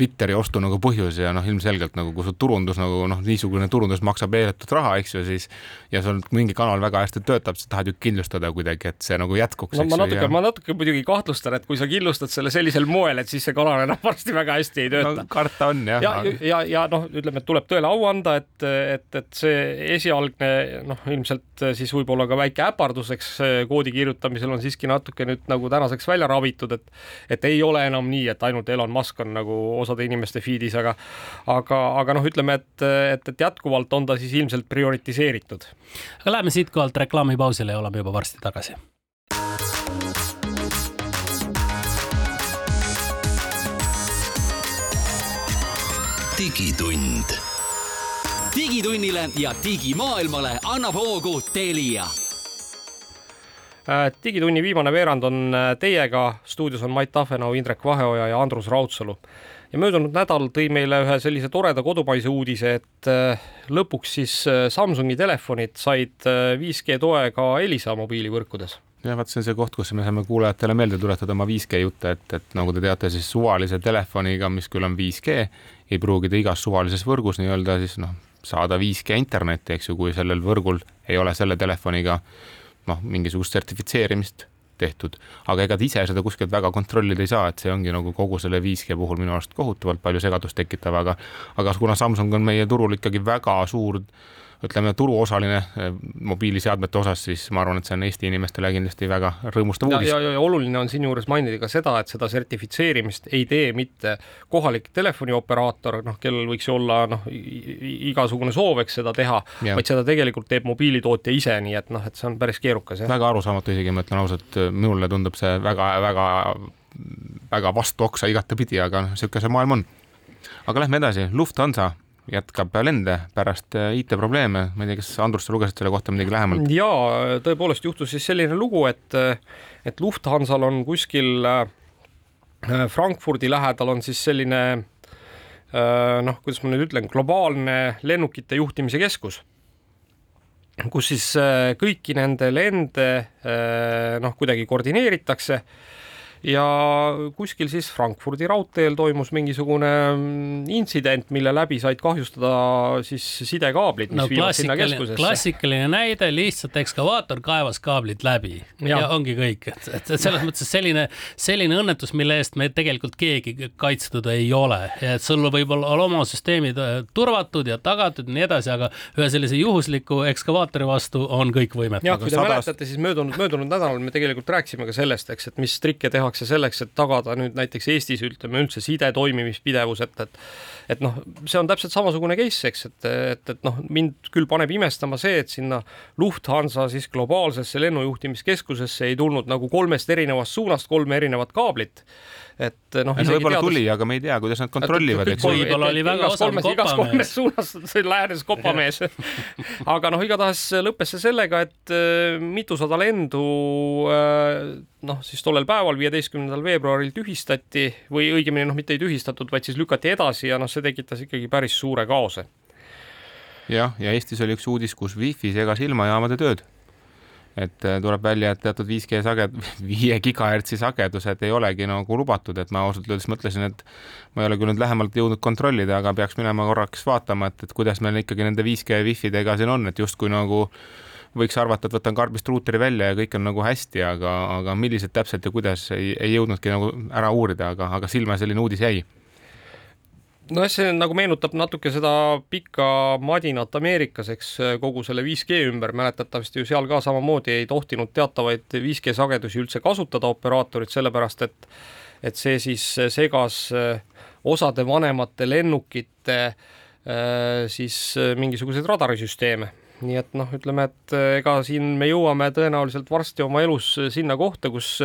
Twitteri ostu nagu põhjus ja noh, ilmselgelt nagu kui su turundus nagu noh, niisugune turundus maksab meeletut raha, eks ju, siis ja sul mingi kanal väga hästi töötab, sa tahad ju kindlustada kuidagi, et see nagu jätkuks. no ma natuke ma natuke muidugi kahtlustan, et kui sa kindlustad selle sellisel moel, et siis see kanal enam varsti väga hästi ei tööta no,. karta on jah. ja, ja, ja, ja noh, ütleme, et tuleb tõele au anda, et, et, et see esialgne noh, ilmselt siis võib-olla ka väike äpardus, eks koodi kirjutamisel on siiski natuke nüüd nagu tänaseks välja ravitud, et et ei ole enam nii, et ainult Elon Musk on nagu osa osade inimeste feed'is, aga aga, aga noh, ütleme, et, et, et jätkuvalt on ta siis ilmselt prioritiseeritud. aga läheme siitkohalt reklaamipausile ja oleme juba varsti tagasi. digitund. digitunnile ja digimaailmale annab hoogu Telia äh, digitunni viimane veerand on äh, teiega, stuudios on Mait Tafenau, Indrek Vaheoja ja Andrus Raudsalu ja möödunud nädal tõi meile ühe sellise toreda kodumaise uudise, et äh, lõpuks siis äh, Samsungi telefonid said 5G äh, toe ka Elisa mobiilivõrkudes. Jah, vaat see on see koht, kus me saame kuulajatele meelde tuletada oma 5G jutte, et, et nagu te teate, siis suvalise telefoniga, mis küll on 5G, ei pruugi ta igas suvalises võrgus nii-öelda siis noh, saada 5G internetti, eks ju, kui sellel võrgul ei ole selle telefoniga noh, mingisugust sertifitseerimist tehtud, aga ega ta ise seda kuskilt väga kontrollida ei saa, et see ongi nagu kogu selle 5G puhul minu arust kohutavalt palju segadust tekitav, aga aga kuna Samsung on meie turul ikkagi väga suur ütleme, turuosaline eh, mobiiliseadmete osas, siis ma arvan, et see on Eesti inimestele kindlasti väga rõõmustav uudis. ja, ja, ja oluline on siinjuures mainida ka seda, et seda sertifitseerimist ei tee mitte kohalik telefonioperaator, noh, kellel võiks ju olla noh, igasugune soov, eks seda teha, vaid seda tegelikult teeb mobiilitootja ise, nii et noh, et see on päris keerukas. väga arusaamatu isegi, ma ütlen ausalt, minule tundub see väga-väga väga vastu oksa igatepidi, aga noh, niisugune see maailm on. aga lähme edasi, Lufthansa jätkab lende pärast äh, IT-probleeme, ma ei tea, kas Andrus, sa lugesid selle kohta midagi lähemalt? jaa, tõepoolest juhtus siis selline lugu, et, et Lufthansal on kuskil äh, Frankfurdi lähedal on siis selline äh, noh, kuidas ma nüüd ütlen, globaalne lennukite juhtimise keskus kus siis kõiki nende lende noh, kuidagi koordineeritakse ja kuskil siis Frankfurdi raudteel toimus mingisugune mm, intsident, mille läbi said kahjustada siis sidekaablid, mis no, viivad sinna keskusesse. klassikaline näide, lihtsalt ekskavaator kaevas kaablid läbi ja, ja ongi kõik, et, et, selles mõttes selline, selline õnnetus, mille eest me tegelikult keegi kaitstud ei ole et sul võib olla oma süsteemid äh, turvatud ja tagatud ja nii edasi, aga ühe sellise juhusliku ekskavaatori vastu on kõik võimetu. jah, kui te sadas... mäletate, siis möödunud, möödunud nädalal me tegelikult rääkisime ka sellest, eks, et mis trikke tehakse tehakse selleks, et tagada nüüd näiteks Eestis ütleme üldse side toimimispidevus, et, et et noh, see on täpselt samasugune case, eks, et, et, et noh, mind küll paneb imestama see, et sinna Lufthansa siis globaalsesse lennujuhtimiskeskusesse ei tulnud nagu kolmest erinevast suunast kolme erinevat kaablit et noh. võib-olla teadus... tuli, aga me ei tea, kuidas nad kontrollivad, võib-olla oli väga osav kopamees. igas kolmes suunas läänes kopamees aga noh, igatahes lõppes see sellega, et äh, mitusada lendu äh, noh, siis tollel päeval, viieteistkümnendal veebruaril tühistati või õigemini noh, mitte ei tühistatud, vaid siis lükati edasi ja noh, see tekitas ikkagi päris suure kaose. jah, ja Eestis oli üks uudis, kus wifi segas ilmajaamade tööd. Et äh, tuleb välja, et teatud 5G saged-, viie gigahertsi sagedused ei olegi nagu lubatud, et ma ausalt öeldes mõtlesin, et ma ei ole küll nüüd lähemalt jõudnud kontrollida, aga peaks minema korraks vaatama, et, et kuidas meil ikkagi nende 5G wifi-dega siin on, et justkui nagu võiks arvata, et võtan karbist ruuteri välja ja kõik on nagu hästi, aga, aga millised täpselt ja kuidas ei, ei jõudnudki nagu ära uurida, aga, aga silma selline uudis jäi nojah, see nagu meenutab natuke seda pikka madinat Ameerikas, eks kogu selle 5G ümber, mäletatavasti ju seal ka samamoodi ei tohtinud teatavaid 5G sagedusi üldse kasutada operaatorid, sellepärast et et see siis segas osade vanemate lennukite siis mingisuguseid radarisüsteeme nii et noh, ütleme, et ega siin me jõuame tõenäoliselt varsti oma elus sinna kohta, kus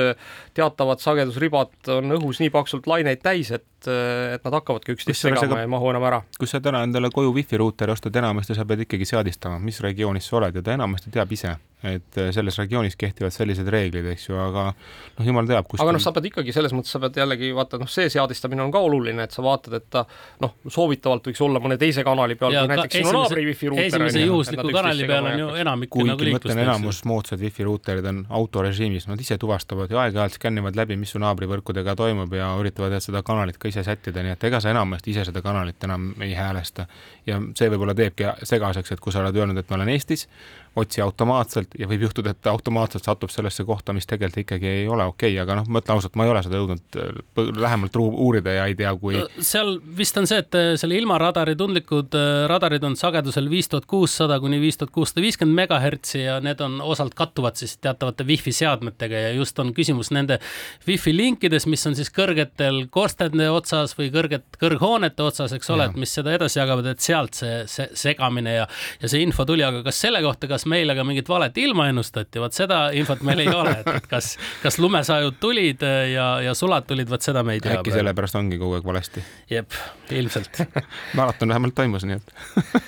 teatavad sagedusribad on õhus nii paksult laineid täis, et et, nad hakkavadki üksteist segama ja ei mahu enam ära. kui sa täna endale koju wifi ruuteri ostad, enamasti sa pead ikkagi seadistama, mis regioonis sa oled ja ta enamasti teab ise, et äh, selles regioonis kehtivad sellised reeglid, eks ju, aga noh, jumal teab, kus aga noh, sa pead ikkagi selles mõttes, sa pead jällegi vaata, noh, see seadistamine on ka oluline, et sa vaatad, et ta noh, soovitavalt võiks olla mõne teise kanali peal, kui näiteks sinu naabri wifi ruuter esimese juhusliku kanali peal on ju enamik kuigi nagu ma ütlen, enamus moodsad wifi ruuterid on autorežiimis, nad ise tuvastavad ja aeg-ajalt skännivad läbi, mis su naabrivõrkudega toimub ja üritavad seda kanalit ka ise sättida, nii et ega sa enamasti ise seda kanalit enam ei häälesta. ja see võib-olla teebki segaseks, et kui sa oled öelnud, et ma olen Eestis, otsi automaatselt ja võib juhtuda, et ta automaatselt satub sellesse kohta, mis tegelikult ikkagi ei ole okei okay,, aga noh, ma ütlen ausalt, ma ei ole seda jõudnud äh, lähemalt uurida ja ei tea, kui. seal vist on see, et äh, selle ilmaradari tundlikud äh, radarid on sagedusel viis tuhat kuussada kuni viis tuhat kuussada viiskümmend megahertsi ja need on osalt kattuvad siis teatavate wifi seadmetega ja just on küsimus nende wifi linkides, mis on siis kõrgetel korstende otsas või kõrget, kõrghoonete otsas, eks ole, et mis seda edasi jagavad, et sealt see, see segamine ja, ja see info tuli, aga kas selle kohta, kas kas meile ka mingit valet ilma ennustati, vot seda infot meil ei ole, et, kas, kas lumesajud tulid äh, ja, ja sulad tulid, vot seda me ei tea. äkki sellepärast ongi kogu aeg valesti? jep, ilmselt maraton vähemalt toimus, nii et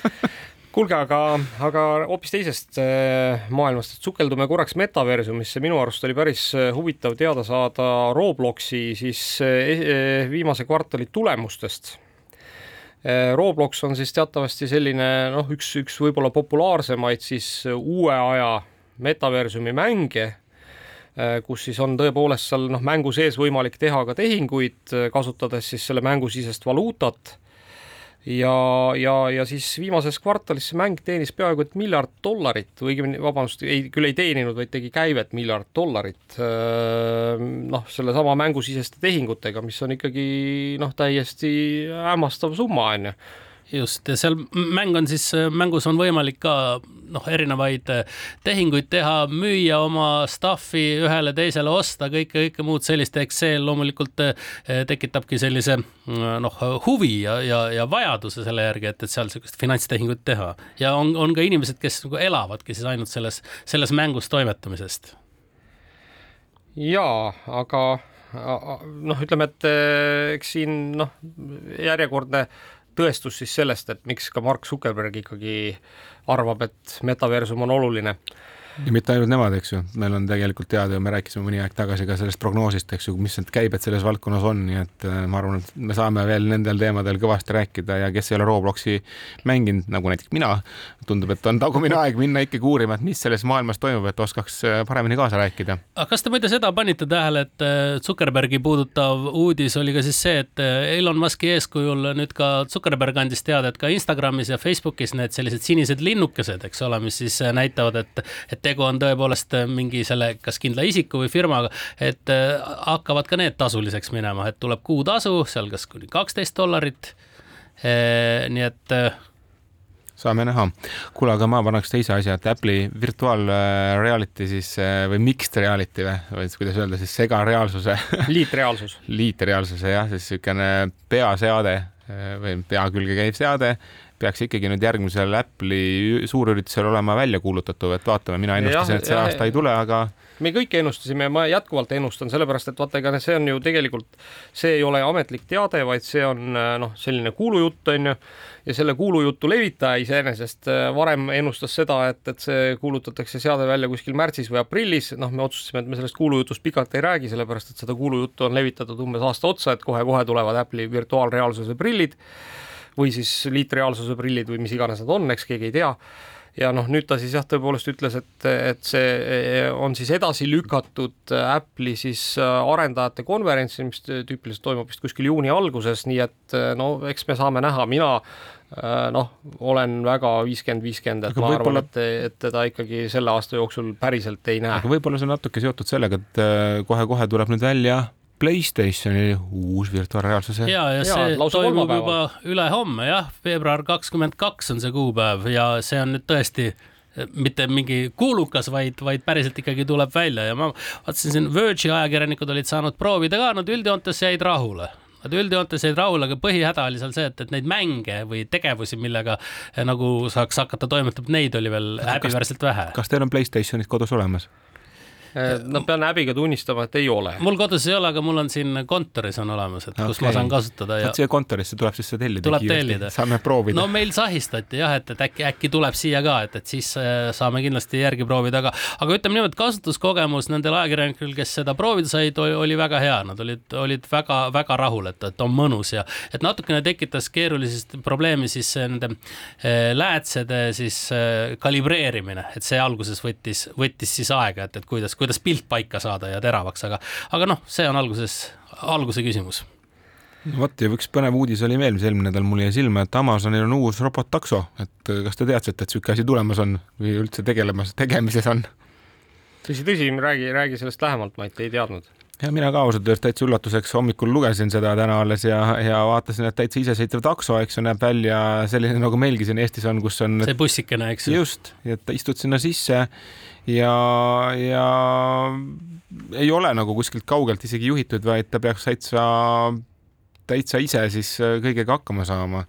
kuulge, aga, aga hoopis teisest äh, maailmast, et sukeldume korraks metaversumisse, minu arust oli päris äh, huvitav teada saada Robloksi siis viimase kvartali tulemustest Roblox on siis teatavasti selline noh, üks, üks võib-olla populaarsemaid siis uue aja metaversumi mänge, eh, kus siis on tõepoolest seal noh, mängu sees võimalik teha ka tehinguid, eh, kasutades siis selle mängusisest valuutat ja, ja, ja siis viimases kvartalis see mäng teenis peaaegu et miljard dollarit õigemini, vabandust, ei, küll ei teeninud, vaid tegi käivet miljard dollarit. noh, sellesama mängusiseste tehingutega, mis on ikkagi noh, täiesti hämmastav summa, on ju just, ja seal mäng on siis, mängus on võimalik ka noh, erinevaid eh, tehinguid teha, müüa oma stuff'i ühele teisele osta, kõike, kõike muud sellist, eks see loomulikult eh, tekitabki sellise mm, noh, huvi ja, ja, ja vajaduse selle järgi, et, et seal niisugust finantstehingut teha. ja on, on ka inimesed, kes nagu elavadki siis ainult selles, selles mängus toimetamisest. jaa, aga noh, ütleme, et eh, eks siin noh, järjekordne tõestus siis sellest, et miks ka Mark Zuckerberg ikkagi arvab, et metaversum on oluline ja mitte ainult nemad, eks ju, meil on tegelikult teada ja me rääkisime mõni aeg tagasi ka sellest prognoosist, eks ju, mis need käibed selles valdkonnas on, nii et äh, ma arvan, et me saame veel nendel teemadel kõvasti rääkida ja kes ei ole Robloksi mänginud, nagu näiteks mina, tundub, et on tagumine aeg minna ikkagi uurima, et mis selles maailmas toimub, et oskaks äh, paremini kaasa rääkida. aga kas te muide seda panite tähele, et äh, Zuckerbergi puudutav uudis oli ka siis see, et Elon Musk'i eeskujul nüüd ka Zuckerberg andis teada, et ka Instagramis ja Facebookis need sellised sinised linnukesed, eks ole, mis siis näitavad, et, et tegu on tõepoolest äh, mingi selle, kas kindla isiku või firmaga, et äh, hakkavad ka need tasuliseks minema, et tuleb kuutasu seal kas kuni kaksteist dollarit. Äh, nii et saame näha. kuule, aga ma paneks teise asja, et Apple'i virtual reality siis või mixed reality või, või kuidas öelda siis segareaalsuse liitreaalsus liitreaalsuse jah, siis niisugune peaseade või pea külge käiv seade peaks ikkagi nüüd järgmisel Apple'i suurüritusel olema välja kuulutatav, et vaatame, mina ennustasin, et see aasta ei tule, aga me kõik ennustasime ja ma jätkuvalt ennustan, sellepärast et vaata, ega see on ju tegelikult, see ei ole ametlik teade, vaid see on noh, selline kuulujutt on ju, ja selle kuulujutu levitaja iseenesest äh, varem ennustas seda, et, et see kuulutatakse seade välja kuskil märtsis või aprillis, noh, me otsustasime, et me sellest kuulujutust pikalt ei räägi, sellepärast et seda kuulujuttu on levitatud umbes aasta otsa, et kohe-kohe tulevad Apple'i virtuaalreaalsuse prillid või siis liitreaalsuse prillid või mis iganes nad on, eks keegi ei tea ja noh, nüüd ta siis jah, tõepoolest ütles, et, et see on siis edasi lükatud Apple'i siis arendajate konverentsi, mis tüüpiliselt toimub vist kuskil juuni alguses, nii et no eks me saame näha, mina noh, olen väga viiskümmend, viiskümmend, et ma arvan, et, et teda ikkagi selle aasta jooksul päriselt ei näe. aga võib-olla see on natuke seotud sellega, et kohe-kohe tuleb nüüd välja Playstationi uus virtuaalreaalsuse. ja, ja see ja, toimub juba ülehomme jah, veebruar kakskümmend kaks on see kuupäev ja see on nüüd tõesti mitte mingi kuulukas, vaid, vaid päriselt ikkagi tuleb välja ja ma vaatasin siin Verge'i ajakirjanikud olid saanud proovida ka, nad üldjoontes jäid rahule Nad üldjoontes jäid rahule, aga põhihäda oli seal see, et, et neid mänge või tegevusi, millega nagu saaks hakata toimetama, neid oli veel häbiväärselt vähe. kas teil on Playstationid kodus olemas? Äh, no pean häbiga tunnistama, et ei ole. mul kodus ei ole, aga mul on siin kontoris on olemas, et okay. kus ma saan kasutada ja. siia kontorisse tuleb siis see tellida. tuleb tellida. saame proovida. no meil sahistati jah, et, et äkki, äkki tuleb siia ka, et, et siis äh, saame kindlasti järgi proovida, aga, aga ütleme niimoodi, kasutuskogemus nendel ajakirjanikel, kes seda proovida said, oli väga hea, nad olid, olid väga-väga rahul, et, et on mõnus ja et natukene tekitas keerulisest probleemi siis nende äh, läätsede siis kalibreerimine, et see alguses võttis, võttis siis aega, et, et kuidas, kuidas kuidas pilt paika saada ja teravaks, aga, aga noh, see on alguses, alguse küsimus no vot ja üks põnev uudis oli veel, mis eelmine nädal mulle jäi silma, et Amazonil on uus robottakso, et kas te teadsite, et niisugune asi tulemas on või üldse tegelemas, tegemises on? tõsi, tõsi, räägi, räägi sellest lähemalt, Mait, ei teadnud. ja mina ka ausalt öeldes täitsa üllatuseks hommikul lugesin seda täna alles ja, ja vaatasin, et täitsa isesõitev takso, eks ju, näeb välja selline nagu meilgi siin Eestis on, kus on see bussikene, eks ju. just, et istud sinna sisse ja, ja ei ole nagu kuskilt kaugelt isegi juhitud, vaid ta peaks täitsa, täitsa ise siis äh, kõigega hakkama saama.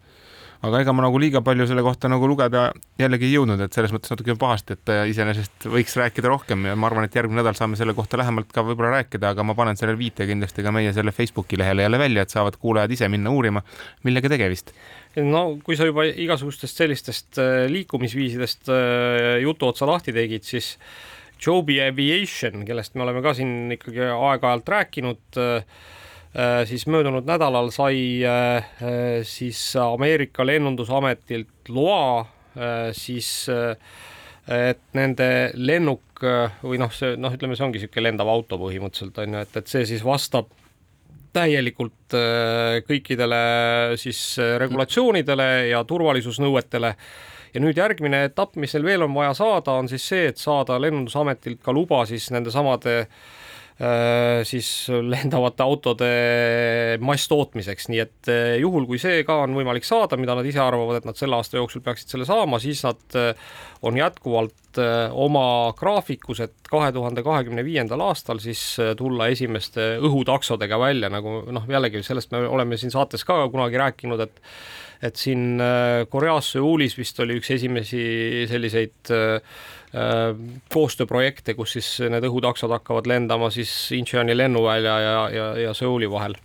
aga ega ma nagu liiga palju selle kohta nagu lugeda jällegi ei jõudnud, et selles mõttes natuke pahasti, et iseenesest võiks rääkida rohkem ja ma arvan, et järgmine nädal saame selle kohta lähemalt ka võib-olla rääkida, aga ma panen selle viite kindlasti ka meie selle Facebooki lehele jälle välja, et saavad kuulajad ise minna uurima, millega tegemist no kui sa juba igasugustest sellistest äh, liikumisviisidest äh, jutu otsa lahti tegid, siis Joby Aviation, kellest me oleme ka siin ikkagi aeg-ajalt rääkinud, äh, siis möödunud nädalal sai siis Ameerika lennundusametilt loa siis et nende lennuk või noh, see noh, ütleme, see ongi niisugune lendav auto põhimõtteliselt on ju, et, et see siis vastab täielikult äh, kõikidele siis äh, regulatsioonidele ja turvalisusnõuetele. ja nüüd järgmine etapp, mis neil veel on vaja saada, on siis see, et saada Lennundusametilt ka luba siis nendesamade äh, siis lendavate autode masstootmiseks, nii et juhul, kui see ka on võimalik saada, mida nad ise arvavad, et nad selle aasta jooksul peaksid selle saama, siis nad on jätkuvalt oma graafikus, et kahe tuhande kahekümne viiendal aastal siis tulla esimeste õhutaksodega välja, nagu noh, jällegi sellest me oleme siin saates ka kunagi rääkinud, et et siin Koreas Seoulis vist oli üks esimesi selliseid äh, Äh, koostööprojekte, kus siis need õhutaksod hakkavad lendama siis Incheoni lennuvälja ja, ja, ja Seuli vahel.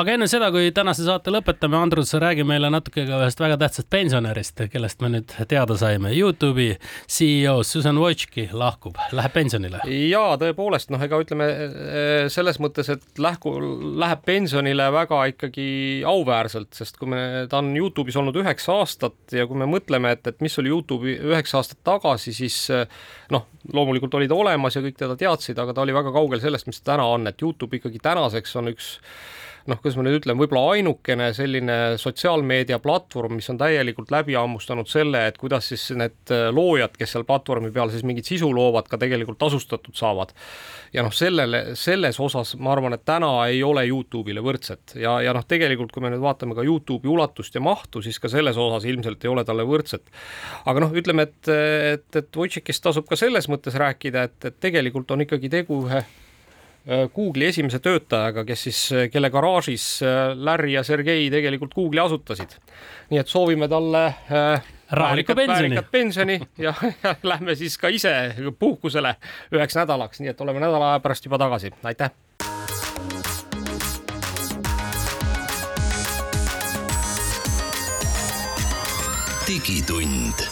Aga enne seda, kui tänase saate lõpetame, Andrus, räägi meile natuke ka ühest väga tähtsast pensionärist, kellest me nüüd teada saime. Youtube'i CEO Susan Wojcicki lahkub, läheb pensionile. ja tõepoolest, noh, ega ütleme äh, selles mõttes, et lähku, läheb pensionile väga ikkagi auväärselt, sest kui me, ta on Youtube'is olnud üheksa aastat ja kui me mõtleme, et, et mis oli Youtube'i üheksa aastat tagasi, siis noh, loomulikult oli ta olemas ja kõik teda teadsid, aga ta oli väga kaugel sellest, mis ta täna on, et Youtube ikkagi tänaseks on üks noh, kuidas ma nüüd ütlen, võib-olla ainukene selline sotsiaalmeedia platvorm, mis on täielikult läbi hammustanud selle, et kuidas siis need äh, loojad, kes seal platvormi peal siis mingit sisu loovad, ka tegelikult tasustatud saavad. ja noh, sellele, selles osas ma arvan, et täna ei ole Youtube'ile võrdset ja, ja noh, tegelikult kui me nüüd vaatame ka Youtube'i ulatust ja mahtu, siis ka selles osas ilmselt ei ole talle võrdset. aga noh, ütleme, et, et, et Wojcikist tasub ka selles mõttes rääkida, et, et tegelikult on ikkagi tegu ühe Google'i esimese töötajaga, kes siis, äh, kelle garaažis äh, Larry ja Sergei tegelikult Google'i asutasid. nii et soovime talle rahulikku pensioni, pensioni ja, ja lähme siis ka ise puhkusele üheks nädalaks, nii et oleme nädala aja pärast juba tagasi, aitäh. digitund.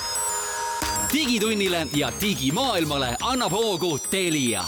digitunnile ja digimaailmale annab hoogu Telia